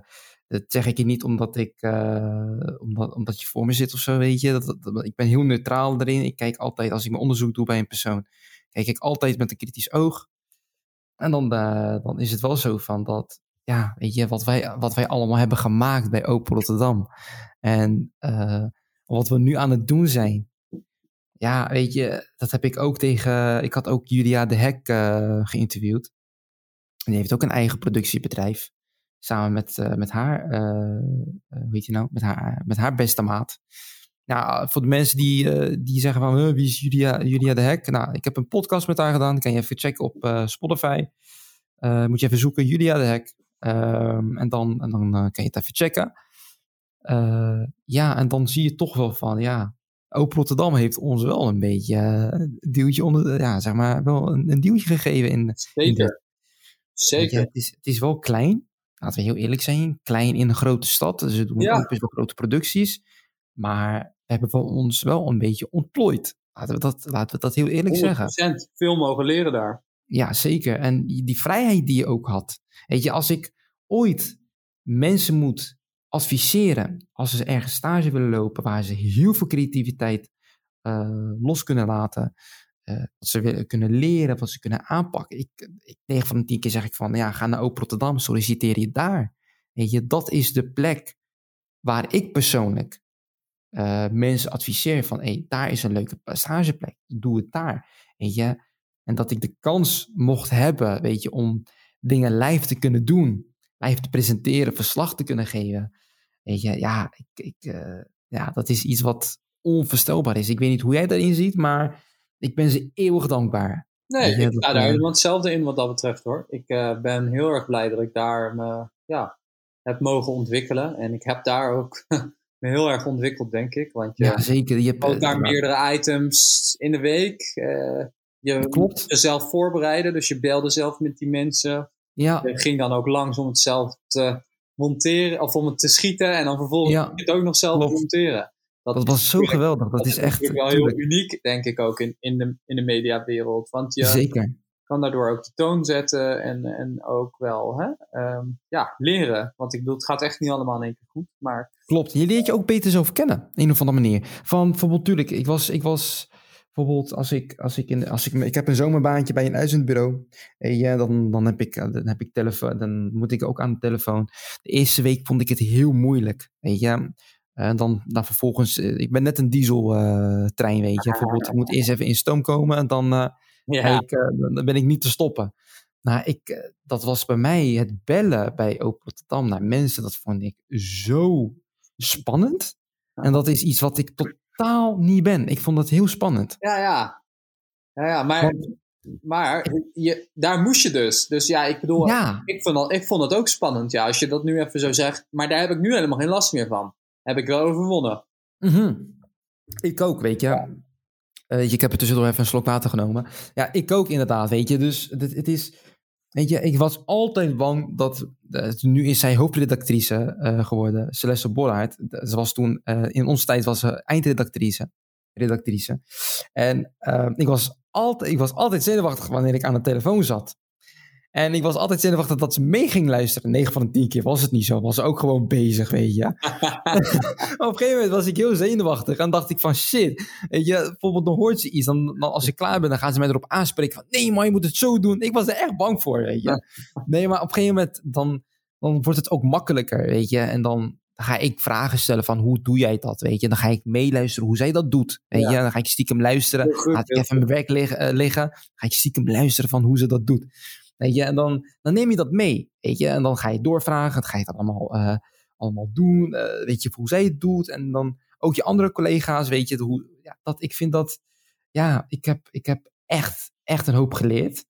dat zeg ik je niet omdat, ik, eh, omdat, omdat je voor me zit of zo, weet je. Dat, ik ben heel neutraal erin. Ik kijk altijd, als ik mijn onderzoek doe bij een persoon, kijk ik altijd met een kritisch oog. En dan, eh, dan is het wel zo van dat, ja, weet je, wat wij, wat wij allemaal hebben gemaakt bij Open Rotterdam. En wat we nu aan het doen zijn. Ja, weet je, dat heb ik ook tegen. Ik had ook Julia de Hek eh, geïnterviewd. En die heeft ook een eigen productiebedrijf. Samen met, eh, met haar, eh, hoe heet je nou? Met haar, met haar beste maat. Nou, voor de mensen die, die zeggen van, "Huh, wie is Julia, Julia de Hek? Nou, ik heb een podcast met haar gedaan. kan je even checken op Spotify. Moet je even zoeken, Julia de Hek. Ehm, en dan, en dan kan je het even checken. Ja, en dan zie je toch wel van, ja, Open Rotterdam heeft ons wel een beetje eh, een duwtje onder, de- ja, zeg maar, wel een, een duwtje gegeven in, in Zeker. je, Zeker. het, is, het is wel klein, laten we heel eerlijk zijn, klein in een grote stad. Dus we doen Ja. ook best wel grote producties. Maar we hebben van ons wel een beetje ontplooid. Laten we dat, laten we dat heel eerlijk zeggen. 100% veel mogen leren daar. Ja, zeker. En die vrijheid die je ook had. Weet je, als ik ooit mensen moet adviseren als ze ergens stage willen lopen waar ze heel veel creativiteit eh, los kunnen laten, wat ze willen kunnen leren, wat ze kunnen aanpakken. Ik, ik 9 van de 10 keer zeg ik van, ja, ga naar Open Rotterdam, solliciteer je daar. Weet je, dat is de plek waar ik persoonlijk eh, mensen adviseer van, hey, daar is een leuke stageplek, doe het daar. Weet je, en dat ik de kans mocht hebben, weet je, om dingen live te kunnen doen, live te presenteren, verslag te kunnen geven. Weet je, ja, ik, ik, eh, ja, dat is iets wat onvoorstelbaar is. Ik weet niet hoe jij daarin ziet, maar ik ben ze eeuwig dankbaar. Nee, je, ik sta daar eh, helemaal hetzelfde in wat dat betreft hoor. Ik eh, ben heel erg blij dat ik daar me ja, heb mogen ontwikkelen. En ik heb daar ook *laughs* me heel erg ontwikkeld, denk ik. Want je Ja, zeker. Je hebt, ook daar maar- meerdere items in de week. eh, je Klopt. moest jezelf voorbereiden, dus je belde zelf met die mensen. Ja, Je ging dan ook langs om het zelf te monteren, of om het te schieten. En dan vervolgens Ja, het ook nog zelf klopt. monteren. dat was zo geweldig. Dat is echt, wel tuurlijk, heel uniek, denk ik ook, in, in, de, in de mediawereld. Want je zeker. kan daardoor ook de toon zetten en, en ook wel hè, ehm, ja, leren. Want ik bedoel, het gaat echt niet allemaal in één keer goed. Maar Klopt. Je leert je ook beter zelf kennen, een of andere manier. Van bijvoorbeeld, tuurlijk, ik was, ik was bijvoorbeeld als ik, als ik in, als ik, ik heb een zomerbaantje bij een uitzendbureau. En ja, dan, dan heb ik, dan heb ik telefoon, dan moet ik ook aan de telefoon. De eerste week vond ik het heel moeilijk, weet je. En dan, dan vervolgens, eh, ik ben net een dieseltrein, weet je. Bijvoorbeeld, ik moet eerst even in stoom komen en dan, eh, ja, ik, eh, dan ben ik niet te stoppen. Nou, ik, eh, dat was bij mij het bellen bij Open Rotterdam naar mensen. Dat vond ik zo spannend. En dat is iets wat ik totaal niet ben. Ik vond dat heel spannend. ja, ja. ja, ja maar, Want- maar je, daar moest je dus. Dus ja, ik bedoel, ja, ik, vond al, ik vond het ook spannend. Ja, als je dat nu even zo zegt. Maar daar heb ik nu helemaal geen last meer van. Heb ik wel overwonnen. mhm. ik ook, weet je. Eh, ik heb er tussendoor even een slok water genomen. Ja, ik ook inderdaad, weet je. Dus het, het is, weet je, ik was altijd bang dat, eh, nu is zij hoofdredactrice eh, geworden, Celeste Borraert. Ze was toen, eh, in onze tijd was ze eindredactrice. Redactrice. En ik, was altijd, ik was altijd zenuwachtig wanneer ik aan de telefoon zat. En ik was altijd zenuwachtig dat ze mee ging luisteren. 9 van de 10 keer was het niet zo. Was ze ook gewoon bezig, weet je. *laughs* *laughs* op een gegeven moment was ik heel zenuwachtig. En dacht ik van shit. Weet je, bijvoorbeeld dan hoort ze iets. Dan, dan als ik klaar ben, dan gaan ze mij erop aanspreken van... Nee man, je moet het zo doen. Ik was er echt bang voor, weet je. *laughs* Nee, maar op een gegeven moment dan, dan wordt het ook makkelijker, weet je. En dan, dan ga ik vragen stellen van hoe doe jij dat, weet je. Dan ga ik meeluisteren hoe zij dat doet, weet je. Dan ga ik stiekem luisteren. Goed, Laat ik even mijn werk liggen, uh, liggen. ga ik stiekem luisteren van hoe ze dat doet. Weet je, en dan, dan neem je dat mee, weet je. En dan ga je doorvragen, dan ga je dat allemaal, uh, allemaal doen. Uh, weet je, hoe zij het doet. En dan ook je andere collega's, weet je. Hoe, ja, dat, ik vind dat, ja, ik heb, ik heb echt, echt een hoop geleerd.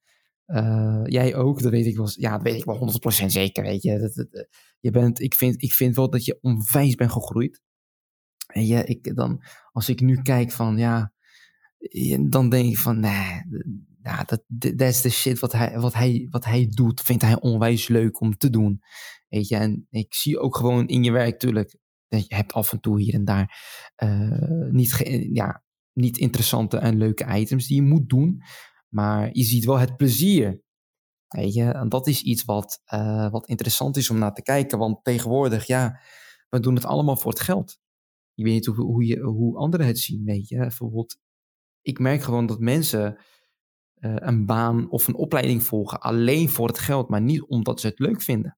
Uh, jij ook, dat weet ik wel, ja, dat weet ik wel 100% zeker, weet je. Dat, je bent, ik, vind, ik vind wel dat je onwijs bent gegroeid. En je, ik, dan, als ik nu kijk van, ja, dan denk ik van, nee, ja, dat, dat is de shit wat hij, wat, hij, wat hij doet, vindt hij onwijs leuk om te doen. Weet je, en ik zie ook gewoon in je werk, tuurlijk, dat je hebt af en toe hier en daar uh, niet, ja, niet interessante en leuke items die je moet doen. Maar je ziet wel het plezier. Weet je, en dat is iets wat, uh, wat interessant is om naar te kijken. Want tegenwoordig, ja, we doen het allemaal voor het geld. Je weet niet hoe, hoe, je, hoe anderen het zien, weet je. Bijvoorbeeld, ik merk gewoon dat mensen een baan of een opleiding volgen alleen voor het geld, maar niet omdat ze het leuk vinden.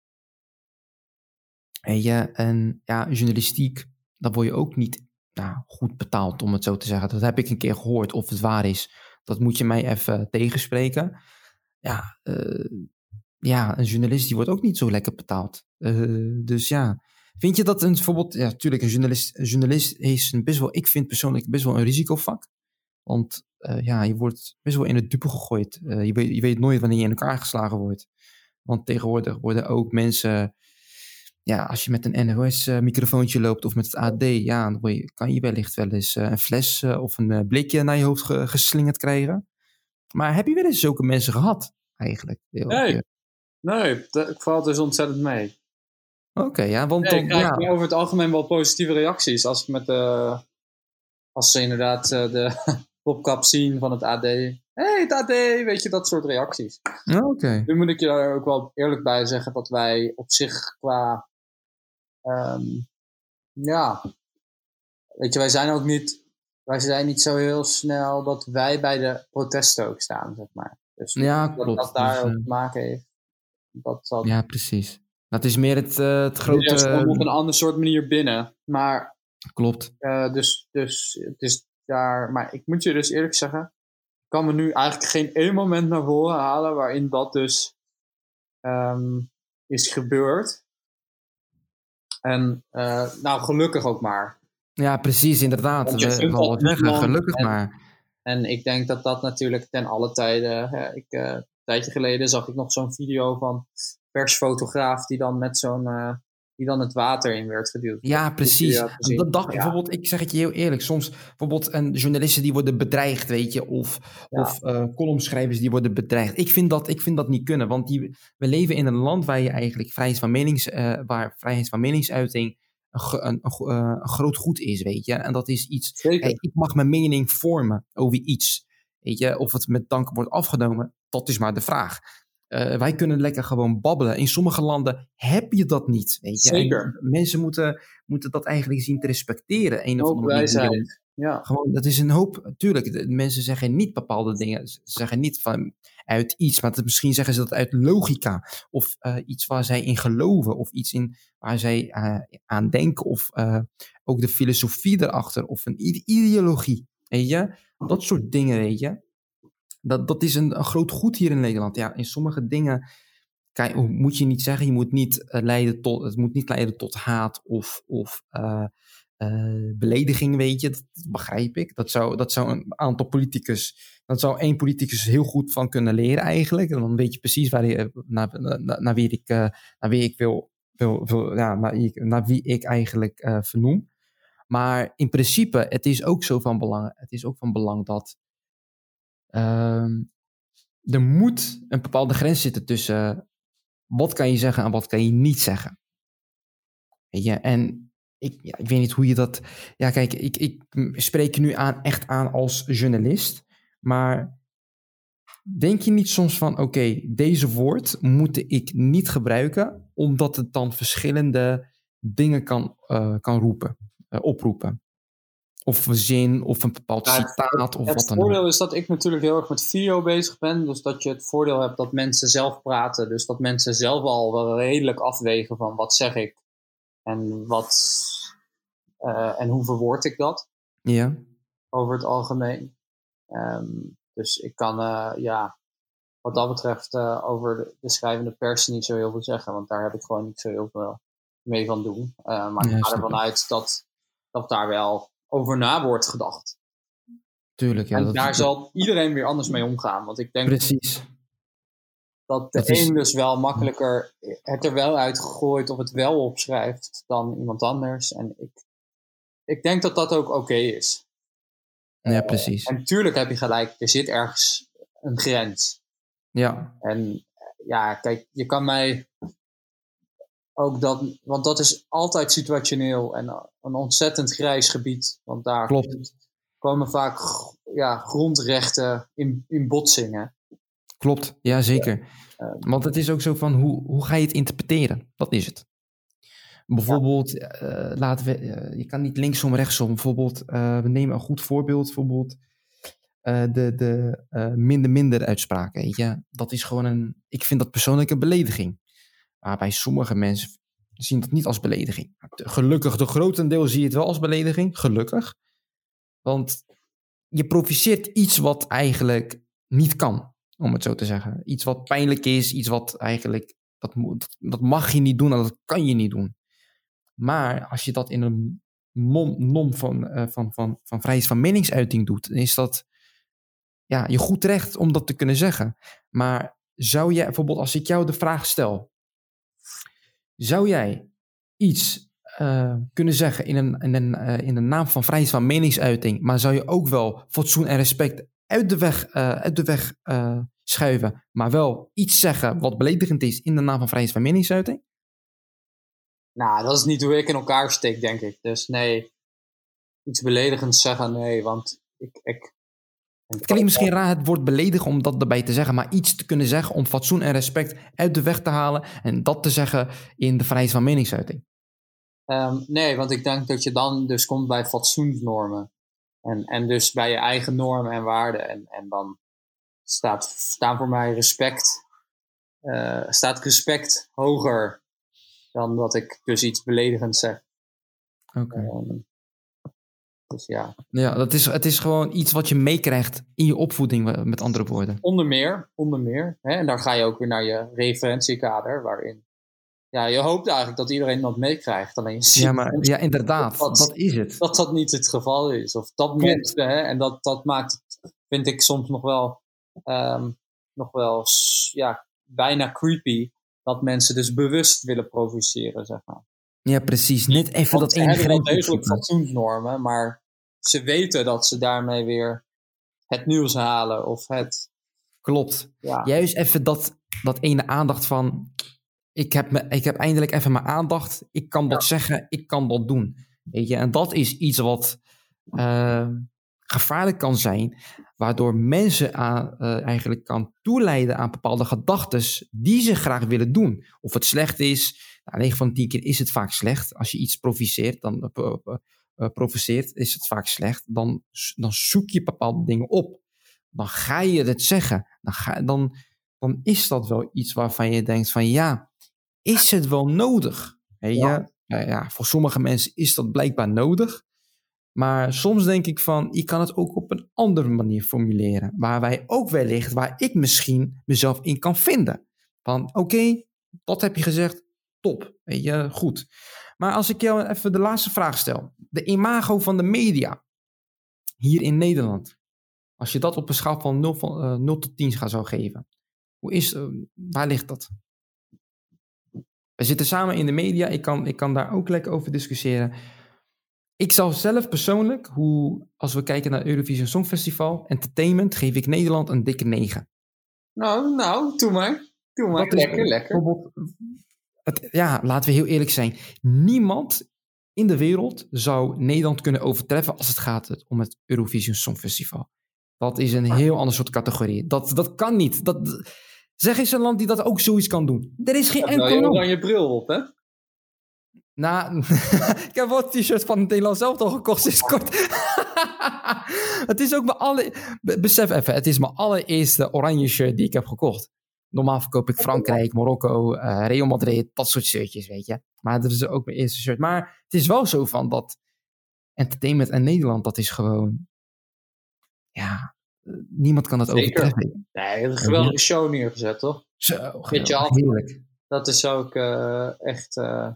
Weet je, en ja, journalistiek, daar word je ook niet nou, goed betaald, om het zo te zeggen. Dat heb ik een keer gehoord, of het waar is. Dat moet je mij even tegenspreken. Ja, uh, ja, een journalist die wordt ook niet zo lekker betaald. Uh, dus ja, vind je dat een bijvoorbeeld, ja, natuurlijk, een journalist, een journalist is een best wel, ik vind persoonlijk best wel een risicovak. Want uh, ja, je wordt best wel in het dupe gegooid. je, weet, je weet nooit wanneer je in elkaar geslagen wordt. Want tegenwoordig worden ook mensen ja, als je met een NOS-microfoontje loopt of met het AD, ja, dan je, kan je wellicht wel eens een fles of een blikje naar je hoofd geslingerd krijgen. Maar heb je wel eens zulke mensen gehad, eigenlijk? Nee, nee dat valt dus ontzettend mee. Oké, okay, ja, want nee, dan, ja. over het algemeen wel positieve reacties. Als ik met de, als ze inderdaad de popkap zien van het AD. Hé, hey, het AD, weet je, dat soort reacties. Oké. Okay. Nu moet ik je daar ook wel eerlijk bij zeggen dat wij op zich qua Um, ja, weet je, wij zijn ook niet, wij zijn niet zo heel snel dat wij bij de protesten ook staan, zeg maar. Dus ja, dat klopt. dat daar ook te maken heeft. Dat zal... Ja, precies. Dat is meer het, uh, het grote... Ja, op een ander soort manier binnen. Maar... Klopt. Uh, dus, dus het is daar... Maar ik moet je dus eerlijk zeggen... Ik kan me nu eigenlijk geen één moment naar voren halen waarin dat dus um, is gebeurd. En uh, nou, gelukkig ook maar. Ja, precies, inderdaad. We, we zeggen, gelukkig en, maar. En ik denk dat dat natuurlijk ten alle tijden. Hè, ik, uh, een tijdje geleden zag ik nog zo'n video van persfotograaf die dan met zo'n uh, die dan het water in werd geduwd. Ja, precies. Dat dacht ja. bijvoorbeeld, ik zeg het je heel eerlijk, soms bijvoorbeeld een journalisten die worden bedreigd, weet je, of, ja. of uh, columnschrijvers die worden bedreigd. Ik vind dat, ik vind dat niet kunnen, want die, we leven in een land waar je eigenlijk vrijheid van, menings, uh, waar vrijheid van meningsuiting een, een, een, een, groot goed is, weet je. En dat is iets, hey, ik mag mijn mening vormen over iets. Weet je, of het met dank wordt afgenomen, dat is maar de vraag. Uh, wij kunnen lekker gewoon babbelen. In sommige landen heb je dat niet. Weet je? Zeker. En mensen moeten, moeten dat eigenlijk zien te respecteren. Een of andere wijsheid. Ja. Gewoon, dat is een hoop. Natuurlijk, mensen zeggen niet bepaalde dingen. Ze zeggen niet van uit iets, maar misschien zeggen ze dat uit logica. Of uh, iets waar zij in geloven. Of iets in, waar zij uh, aan denken. Of ook de filosofie erachter. Of een ideologie. Weet je? Dat soort dingen, weet je. Dat, dat is een, een, groot goed hier in Nederland. Ja, in sommige dingen kan, moet je niet zeggen, je moet niet uh, leiden tot, het moet niet leiden tot haat of, of uh, uh, belediging, weet je. Dat, begrijp ik. Dat zou, dat zou een aantal politicus, dat zou één politicus heel goed van kunnen leren eigenlijk. En dan weet je precies waar je, naar, naar, wie ik, naar wie ik wil, wil, wil ja, naar, naar wie ik eigenlijk vernoem. Maar in principe, het is ook zo van belang, het is ook van belang dat Um, er moet een bepaalde grens zitten tussen wat kan je zeggen en wat kan je niet zeggen. En ik, ja, ik weet niet hoe je dat. Ja, kijk, ik, ik spreek je nu aan, echt aan als journalist. Maar denk je niet soms van, oké, deze woord moet ik niet gebruiken, omdat het dan verschillende dingen kan, uh, kan roepen, uh, oproepen? Of zin, of een bepaald citaat, of het wat dan ook. Het voordeel is dat ik natuurlijk heel erg met video bezig ben. Dus dat je het voordeel hebt dat mensen zelf praten. Dus dat mensen zelf al wel redelijk afwegen van wat zeg ik. En, wat, uh, en hoe verwoord ik dat. Ja. Over het algemeen. Um, dus ik kan, uh, ja, wat dat betreft uh, over de, de, schrijvende pers niet zo heel veel zeggen. Want daar heb ik gewoon niet zo heel veel mee van doen. maar ja, ik ga ervan uit dat, dat daar wel over na wordt gedacht. Tuurlijk, ja. En daar zal iedereen weer anders mee omgaan. Want ik denk Precies. dat de dat een dus wel makkelijker het er wel uitgegooid of het wel opschrijft dan iemand anders. En ik, ik denk dat dat ook oké is. Ja, precies. Uh, en tuurlijk heb je gelijk, er zit ergens een grens. Ja. En ja, kijk, je kan mij ook dat, want dat is altijd situationeel en een ontzettend grijs gebied. Want daar Klopt. komen vaak ja, grondrechten in, in botsingen. Klopt, ja zeker. Ja. Want het is ook zo van, hoe, hoe ga je het interpreteren? Dat is het. Bijvoorbeeld, ja. uh, laten we, uh, je kan niet linksom, rechtsom. Bijvoorbeeld, uh, we nemen een goed voorbeeld, bijvoorbeeld de, de minder-minder uitspraken. Weet je? Dat is gewoon een, ik vind dat persoonlijk een belediging. Maar bij sommige mensen zien dat niet als belediging. Gelukkig, de grotendeel zie je het wel als belediging. Gelukkig. Want je provoceert iets wat eigenlijk niet kan, om het zo te zeggen. Iets wat pijnlijk is, iets wat eigenlijk, dat, dat mag je niet doen en dat kan je niet doen. Maar als je dat in een nom van, uh, van, van, van vrijheid van meningsuiting doet, dan is dat ja, je goed recht om dat te kunnen zeggen. Maar zou jij bijvoorbeeld, als ik jou de vraag stel, zou jij iets uh, kunnen zeggen in een, in, een, uh, in de naam van vrijheid van meningsuiting, maar zou je ook wel fatsoen en respect uit de weg, uh, uit de weg schuiven, maar wel iets zeggen wat beledigend is in de naam van vrijheid van meningsuiting? Nou, dat is niet hoe ik in elkaar steek, denk ik. Dus nee, iets beledigends zeggen, nee, want ik, ik het klinkt misschien raar het woord beledigen om dat erbij te zeggen, maar iets te kunnen zeggen om fatsoen en respect uit de weg te halen en dat te zeggen in de vrijheid van meningsuiting. Um, nee, want ik denk dat je dan dus komt bij fatsoensnormen. En, en dus bij je eigen normen en waarden. En, en dan staat, staan voor mij respect, uh, staat respect hoger dan dat ik dus iets beledigends zeg. Oké. Okay. Um, dus ja. Ja, dat is, het is gewoon iets wat je meekrijgt in je opvoeding, met andere woorden. Onder meer, onder meer. Hè? En daar ga je ook weer naar je referentiekader, waarin ja, je hoopt eigenlijk dat iedereen dat meekrijgt. Alleen je ja, maar, ja, inderdaad, dat, dat, is het. Dat dat niet het geval is. Of dat mensen, hè, en dat, dat maakt vind ik soms nog wel, um, nog wel ja, bijna creepy, dat mensen dus bewust willen provoceren, zeg maar. Ja, precies. Net even Want dat ene grens. Ze degelijk fatsoensnormen, maar ze weten dat ze daarmee weer het nieuws halen of het... Klopt. Ja. Juist even dat, dat ene aandacht van... Ik heb, me, ik heb eindelijk even mijn aandacht. Ik kan dat ja. zeggen. Ik kan dat doen. Weet je? En dat is iets wat uh, gevaarlijk kan zijn. Waardoor mensen aan, uh, eigenlijk kan toeleiden aan bepaalde gedachten die ze graag willen doen. Of het slecht is. Nou, 9 van de 10 keer is het vaak slecht. Als je iets provoceert, dan uh, provoceert, is het vaak slecht. Dan, dan zoek je bepaalde dingen op. Dan ga je het zeggen. Dan, ga, dan, dan is dat wel iets waarvan je denkt van ja, is het wel nodig? Weet je? Ja. ja, voor sommige mensen is dat blijkbaar nodig. Maar soms denk ik van, je kan het ook op een andere manier formuleren. Waar wij ook wellicht, waar ik misschien mezelf in kan vinden. Van oké, okay, dat heb je gezegd, top, weet je, goed. Maar als ik jou even de laatste vraag stel. De imago van de media hier in Nederland. Als je dat op een schaal van 0, van, uh, 0 tot 10 gaat zou geven. Hoe is, uh, waar ligt dat? We zitten samen in de media. Ik kan, ik kan daar ook lekker over discussiëren. Ik zal zelf persoonlijk, hoe, als we kijken naar Eurovision Songfestival, entertainment, geef ik Nederland een dikke 9. Nou, nou, doe maar. Doe maar. Dat lekker, is, lekker. Het, ja, laten we heel eerlijk zijn. Niemand in de wereld zou Nederland kunnen overtreffen als het gaat om het Eurovision Songfestival. Dat is een heel ander soort categorie. Dat, dat kan niet. Dat, zeg eens een land die dat ook zoiets kan doen. Er is geen Ja, enkel je land. oranje bril op, hè? Nou, *laughs* ik heb wel t-shirts van het Nederland zelf al gekocht sinds kort. *laughs* het is ook mijn alle... be- Besef even, het is mijn allereerste oranje shirt die ik heb gekocht. Normaal verkoop ik Frankrijk, Marokko, eh, Real Madrid, dat soort shirtjes, weet je. Maar dat is ook mijn eerste shirt. Maar het is wel zo van dat entertainment in Nederland, dat is gewoon... Ja, niemand kan dat Zeker. overtreffen. Nee, een geweldige show neergezet, toch? Zo, geweldig. Dat is ook eh, echt eh,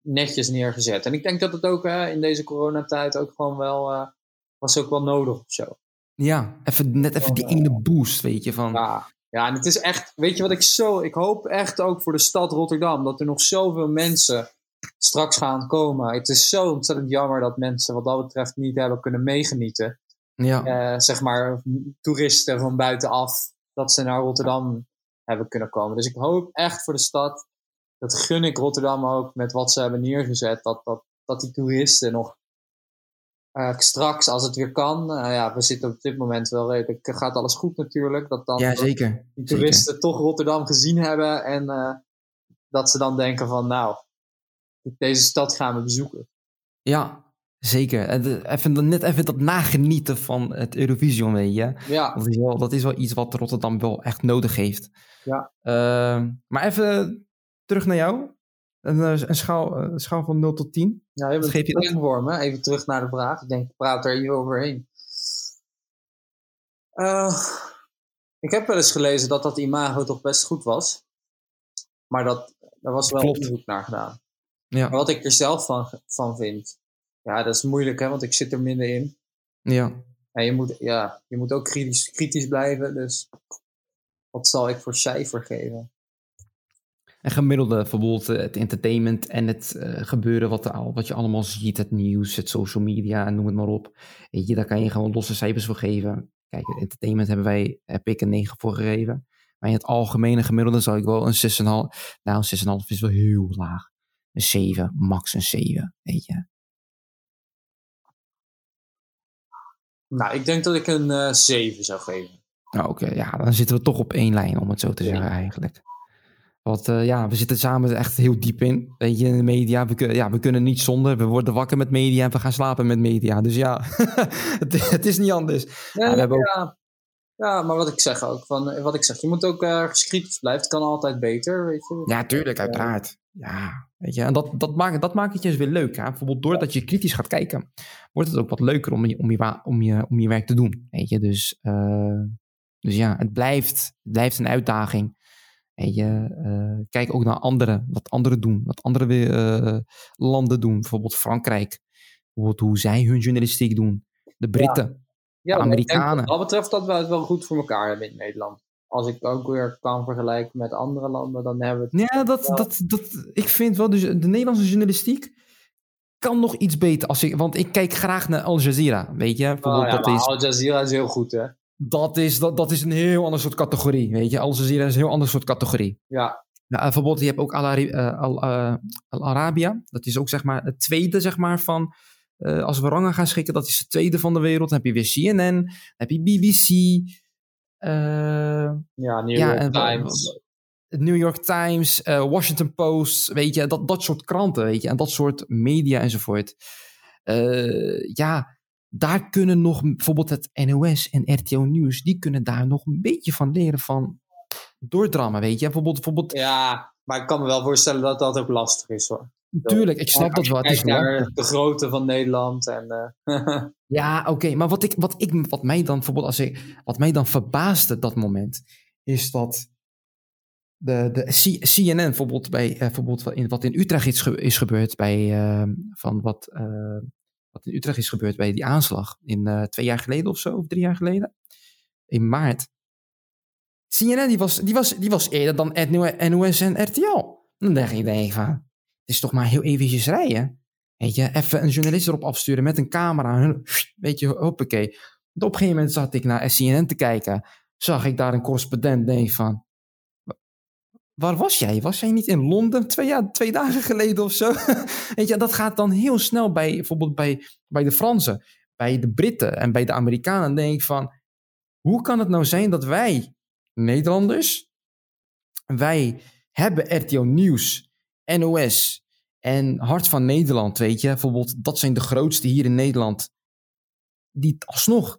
netjes neergezet. En ik denk dat het ook in deze coronatijd ook gewoon wel... was ook wel nodig of zo. Ja, even, net even die ene boost, weet je, van... Ja, ja, en het is echt, weet je wat ik zo, ik hoop echt ook voor de stad Rotterdam dat er nog zoveel mensen straks gaan komen. Het is zo ontzettend jammer dat mensen wat dat betreft niet hebben kunnen meegenieten. Ja, Eh, zeg maar toeristen van buitenaf, dat ze naar Rotterdam hebben kunnen komen. Dus ik hoop echt voor de stad, dat gun ik Rotterdam ook met wat ze hebben neergezet, dat, dat, dat die toeristen nog eh, straks, als het weer kan, eh, ja, we zitten op dit moment wel redelijk, gaat alles goed natuurlijk, dat dan ja zeker. die zeker. toeristen toch Rotterdam gezien hebben en eh, dat ze dan denken van nou, deze stad gaan we bezoeken. Ja, zeker. Even, net even dat nagenieten van het Eurovision, weet je. Ja, Dat is wel, dat is wel iets wat Rotterdam wel echt nodig heeft. Ja. Ehm, maar even terug naar jou. Een, eh, een, schaal, een schaal van 0 tot 10. ja je geef een me. Even terug naar de vraag. Ik denk, ik praat er even overheen. Eh, ik heb wel eens gelezen dat dat imago toch best goed was. Maar dat, daar was wel onderzoek naar gedaan. Ja, Maar wat ik er zelf van, van vind, ja, dat is moeilijk hè, want ik zit er minder in. ja. En je moet, ja, je moet ook kritisch, kritisch blijven, dus wat zal ik voor cijfer geven? En gemiddelde, bijvoorbeeld eh, het entertainment en het eh, gebeuren wat, al, wat je allemaal ziet, het nieuws, het social media, noem het maar op. Weet je, daar kan je gewoon losse cijfers voor geven. Kijk, entertainment hebben wij, heb ik een 9 voor gegeven. Maar in het algemene gemiddelde zou ik wel een 6,5. Nou, een 6,5 is wel heel laag. Een 7, max een 7, weet je. Nou, ik denk dat ik een eh 7 zou geven. Nou, oké, ja, dan zitten we toch op één lijn, om het zo te zeggen, eigenlijk. Want eh, ja, we zitten samen echt heel diep in. Weet je, in de media. We, kun- ja, we kunnen niet zonder. We worden wakker met media en we gaan slapen met media. Dus ja, *laughs* het, het is niet anders. Nee, we hebben ook- ja, ja, maar wat ik zeg ook, van, eh, wat ik zeg, je moet ook kritisch blijven. Het kan altijd beter, weet je. Ja, tuurlijk, uiteraard. Ja, weet je, en dat, dat, maakt, dat maakt het juist weer leuk. Hè? Bijvoorbeeld doordat je kritisch gaat kijken, wordt het ook wat leuker om je, om je, om je, om je werk te doen. Weet je, dus, dus ja, het blijft, het blijft een uitdaging. Weet je, eh, kijk ook naar anderen, wat anderen doen, wat andere eh, landen doen. Bijvoorbeeld Frankrijk, bijvoorbeeld hoe zij hun journalistiek doen. De Britten. Ja, denk Amerikanen. Wat dat betreft dat we het wel goed voor elkaar hebben in Nederland. Als ik ook weer kan vergelijken met andere landen, dan hebben we het... Ja, dat, dat, dat, ik vind wel, dus de Nederlandse journalistiek kan nog iets beter. Als ik, want ik kijk graag naar Al Jazeera, weet je. Oh, ja, dat, is, Al Jazeera is heel goed, hè? Dat, is, dat, dat is een heel ander soort categorie, weet je. Al Jazeera is een heel ander soort categorie. Ja, Nou, bijvoorbeeld, je hebt ook Al, Ari- eh, Al, eh, Al Arabia. Dat is ook zeg maar het tweede, zeg maar, van... eh, als we rangen gaan schikken, dat is het tweede van de wereld. Dan heb je weer CNN, dan heb je BBC... eh, ja New ja, York Times. New York Times, eh, Washington Post, weet je, dat, dat soort kranten, weet je, en dat soort media enzovoort. Eh, ja, daar kunnen nog bijvoorbeeld het NOS en RTO Nieuws, die kunnen daar nog een beetje van leren van doordrammen, weet je. Bijvoorbeeld, bijvoorbeeld Ja, maar ik kan me wel voorstellen dat dat ook lastig is, hoor. tuurlijk, ik snap dat wel. Het is naar de grootte van Nederland en... eh, *laughs* Ja, oké, maar wat, ik, wat, ik, wat mij dan bijvoorbeeld, als ik, wat mij dan verbaasde dat moment, is dat de, de C- CNN bijvoorbeeld, bij, eh, bijvoorbeeld wat in, wat in Utrecht is, ge- is gebeurd, bij, eh, van wat, wat in Utrecht is gebeurd bij die aanslag, in eh, twee jaar geleden of zo, of drie jaar geleden, in maart. CNN die was, die was, die was eerder dan NOS en RTL. Dan denk ik, van, het is toch maar heel eventjes rijden. Weet je, even een journalist erop afsturen met een camera. Weet je, hoppakee. Op een gegeven moment zat ik naar CNN te kijken. Zag ik daar een correspondent. Denk van, "Wa- waar was jij? Was jij niet in Londen twee, jaar, twee dagen geleden of zo? *laughs* Weet je, dat gaat dan heel snel bij, bijvoorbeeld bij, bij de Fransen, bij de Britten en bij de Amerikanen. Denk ik van, hoe kan het nou zijn dat wij, Nederlanders, wij hebben RTL Nieuws, NOS en Hart van Nederland, weet je. Bijvoorbeeld, dat zijn de grootste hier in Nederland. Die alsnog,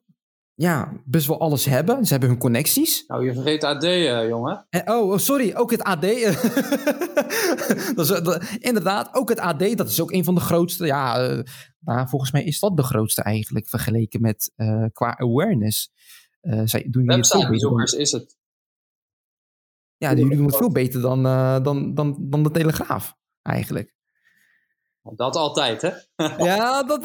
ja, best wel alles hebben. Ze hebben hun connecties. Nou, je vergeet AD, uh, jongen. En, oh, oh, sorry, ook het AD. *laughs* dat is, dat, inderdaad, ook het AD, dat is ook een van de grootste. Ja, uh, nou, volgens mij is dat de grootste eigenlijk, vergeleken met uh, qua awareness. zij doen Websitebezoekers is het. Ja, jullie doen het veel beter dan, dan, dan, dan de Telegraaf, eigenlijk. Dat altijd, hè? *laughs* ja, dat.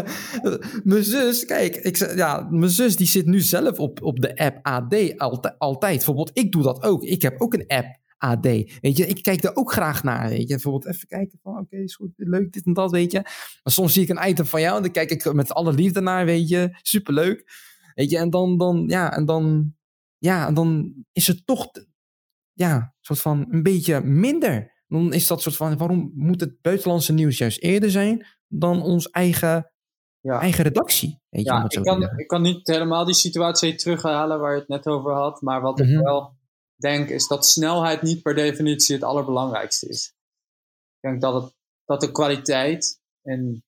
*laughs* mijn zus, kijk, ik, ja, mijn zus die zit nu zelf op, op de app AD altijd, altijd. Bijvoorbeeld, ik doe dat ook. Ik heb ook een app AD. Weet je, ik kijk er ook graag naar. Weet je, bijvoorbeeld even kijken van, oké, is goed, leuk, dit en dat, weet je. Maar soms zie ik een item van jou en dan kijk ik met alle liefde naar, weet je. Superleuk. Weet je, en dan, dan, ja, en dan, ja, en dan is het toch, ja, soort van een beetje minder dan is dat soort van, waarom moet het buitenlandse nieuws juist eerder zijn dan ons eigen, ja. eigen redactie? Weet je, ja, ik kan, ik kan niet helemaal die situatie terughalen waar je het net over had, maar wat ik mhm. wel denk is dat snelheid niet per definitie het allerbelangrijkste is. Ik denk dat, het, dat de kwaliteit en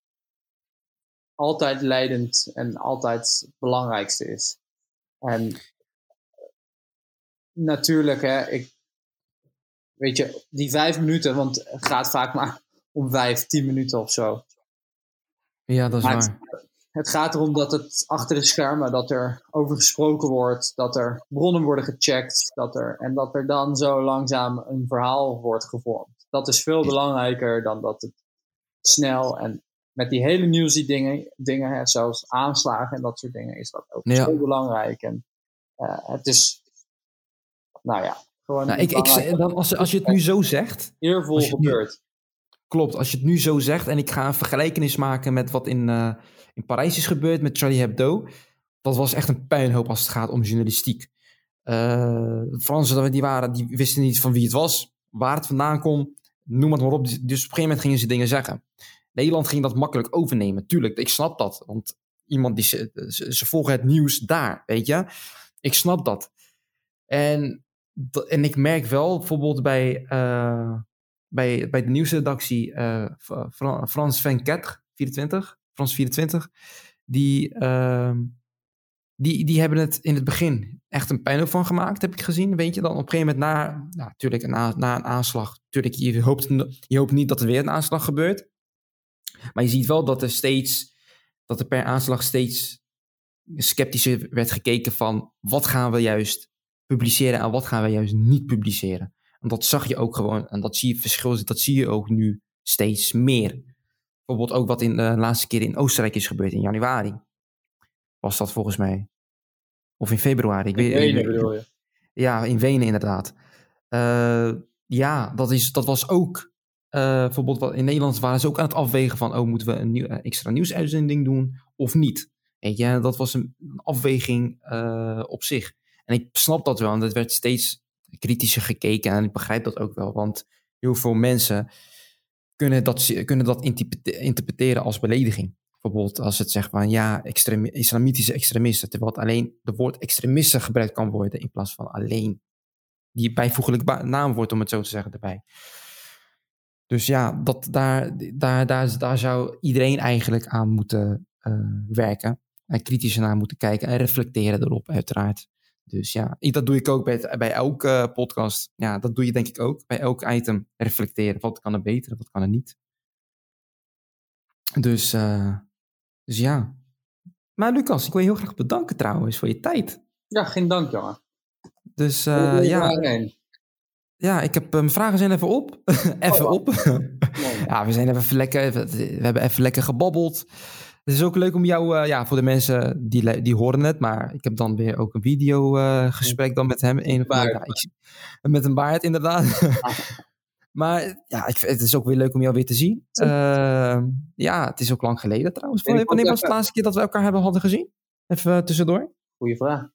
altijd leidend en altijd het belangrijkste is. En natuurlijk, hè, ik, weet je, die vijf minuten, want het gaat vaak maar om vijf, tien minuten of zo. Ja, dat is waar. Het, het, gaat erom dat het achter de schermen, dat er over gesproken wordt, dat er bronnen worden gecheckt, dat er, en dat er dan zo langzaam een verhaal wordt gevormd. Dat is veel belangrijker dan dat het snel en met die hele nieuws dingen, dingen zoals aanslagen en dat soort dingen, is dat ook ja. zo belangrijk. En uh, het is, nou ja, nou, ik, ik, dan als, als je het nu zo zegt. Eervol gebeurt. Klopt, als je het nu zo zegt en ik ga een vergelijkenis maken met wat in, uh, in Parijs is gebeurd met Charlie Hebdo. Dat was echt een puinhoop als het gaat om journalistiek. Uh, Fransen die, waren, die wisten niet van wie het was, waar het vandaan kwam, noem het maar op. Dus op een gegeven moment gingen ze dingen zeggen. Nederland ging dat makkelijk overnemen, tuurlijk, ik snap dat. Want iemand die ze, ze, ze volgen het nieuws daar, weet je. Ik snap dat. En en ik merk wel bijvoorbeeld bij, uh, bij, bij de nieuwsredactie uh, Frans van Ketter, 24, Frans 24, die, uh, die, die hebben het in het begin echt een pijn van gemaakt, heb ik gezien. Weet je dan op een gegeven moment na, nou, natuurlijk na, na een aanslag, natuurlijk, je hoopt, je hoopt niet dat er weer een aanslag gebeurt. Maar je ziet wel dat er steeds, dat er per aanslag steeds sceptischer werd gekeken van wat gaan we juist publiceren en wat gaan wij juist niet publiceren. En dat zag je ook gewoon, en dat zie je verschil, dat zie je ook nu steeds meer. Bijvoorbeeld ook wat in de laatste keer in Oostenrijk is gebeurd in januari. Was dat volgens mij. Of in februari. Ik in weet, Wenen bedoel je? Ja, in Wenen inderdaad. Uh, ja, dat, is, dat was ook. Uh, bijvoorbeeld in Nederland waren ze ook aan het afwegen van... oh, moeten we een nieuw, extra nieuwsuitzending doen of niet? Weet je, dat was een, afweging uh, op zich. En ik snap dat wel, want het werd steeds kritischer gekeken en ik begrijp dat ook wel, want heel veel mensen kunnen dat, kunnen dat interpreteren als belediging. Bijvoorbeeld als het zegt van ja, islamitische extremisten, terwijl het alleen de woord extremisten gebruikt kan worden in plaats van alleen die bijvoeglijk naamwoord, om het zo te zeggen, erbij. Dus ja, dat, daar, daar, daar, daar zou iedereen eigenlijk aan moeten uh, werken. En kritisch naar moeten kijken en reflecteren erop, uiteraard. Dus ja, dat doe ik ook bij, bij elke uh, podcast. Ja, dat doe je denk ik ook. Bij elk item reflecteren. Wat kan er beter, wat kan er niet. Dus, uh, dus ja. Maar Lucas, ik wil je heel graag bedanken trouwens voor je tijd. Ja, geen dank, jongen. Dus uh, ja. Ja, ik heb mijn vragen zijn even op. *laughs* even oh, op. *laughs* ja, we zijn even lekker. We hebben even lekker gebabbeld. Het is ook leuk om jou, uh, ja, voor de mensen die, die horen het, maar ik heb dan weer ook een video uh, gesprek dan met hem. Een, ja, ik, met een baard, inderdaad. *laughs* maar ja, ik, het is ook weer leuk om jou weer te zien. Uh, ja, het is ook lang geleden trouwens. Wanneer was het de laatste keer dat we elkaar hebben hadden gezien? Even tussendoor. Goeie vraag.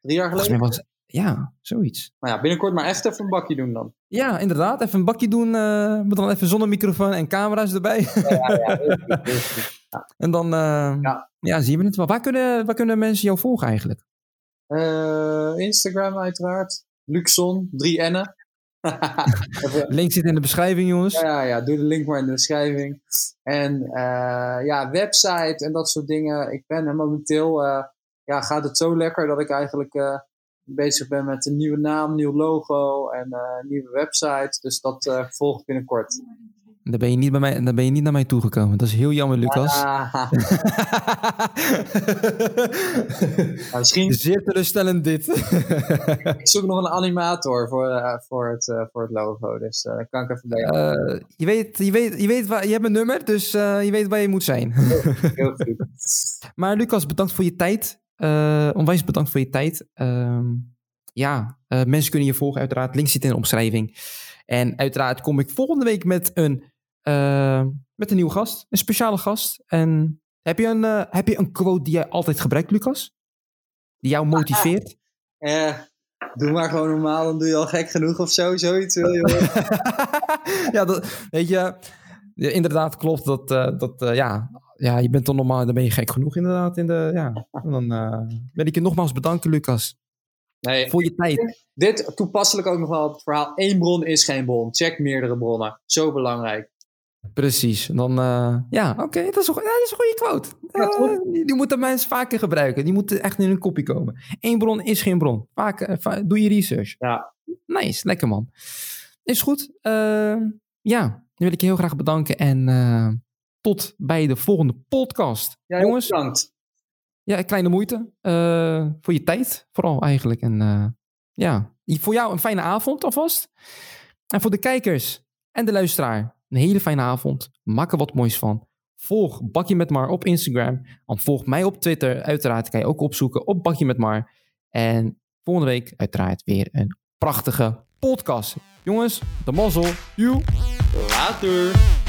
Drie jaar geleden? Was, ja, zoiets. Nou ja, binnenkort maar echt even een bakje doen dan. Ja, inderdaad. Even een bakje doen, uh, dan even zonder microfoon en camera's erbij. ja, ja, ja, *laughs* En dan uh, ja. ja. zien we het wel. Waar kunnen, waar kunnen mensen jou volgen eigenlijk? Uh, Instagram uiteraard. Luxon, 3 N'en. *laughs* link zit in de beschrijving, jongens. Ja, ja, doe de link maar in de beschrijving. En uh, ja, website en dat soort dingen. Ik ben momenteel, uh, ja, gaat het zo lekker dat ik eigenlijk uh, bezig ben met een nieuwe naam, nieuw logo en een nieuwe website. Dus dat volgt binnenkort. Dan ben, je niet bij mij, dan ben je niet naar mij toegekomen. Dat is heel jammer, Lucas. Ah. *laughs* misschien... Zeer teleurstellend dit. *laughs* ik zoek nog een animator voor, uh, voor, het, uh, voor het logo. Dus uh, kan ik even bij jou. je, weet, je, weet, je, weet waar, je hebt een nummer, dus je weet waar je moet zijn. heel goed. *laughs* maar Lucas, bedankt voor je tijd. onwijs bedankt voor je tijd. Ehm, ja, mensen kunnen je volgen uiteraard. Link zit in de omschrijving. En uiteraard kom ik volgende week met een uh, met een nieuwe gast, een speciale gast. En heb je een, uh, heb je een quote die jij altijd gebruikt, Lucas? Die jou motiveert? *laughs* Eh, doe maar gewoon normaal, dan doe je al gek genoeg of zo, zoiets wil je *laughs* Ja, dat, weet je, inderdaad klopt dat, uh, dat uh, ja, ja, je bent toch normaal, dan ben je gek genoeg inderdaad. In de, ja. En dan wil ik je nogmaals bedanken, Lucas. Nee, voor je tijd. Dit toepasselijk ook nog wel het verhaal. Eén bron is geen bron. Check meerdere bronnen. Zo belangrijk. Precies. Dan, uh, ja, oké, dat, is een, dat is een goede quote. Ja, uh, die, die, moeten mensen vaker gebruiken. Die moeten echt in hun kopje komen. Eén bron is geen bron. Vaak, uh, doe je research. Ja. Nice, lekker man. Is goed. ja, dan wil ik je heel graag bedanken. En tot bij de volgende podcast. Ja, Jongens, bedankt. Ja, kleine moeite. voor je tijd, vooral eigenlijk. En ja, voor jou een fijne avond alvast. En voor de kijkers en de luisteraar een hele fijne avond. Maak er wat moois van. Volg Bakje met Mar op Instagram. En volg mij op Twitter. Uiteraard kan je ook opzoeken op Bakje met Mar. En volgende week uiteraard weer een prachtige podcast. Jongens, de mazzel. You. Later.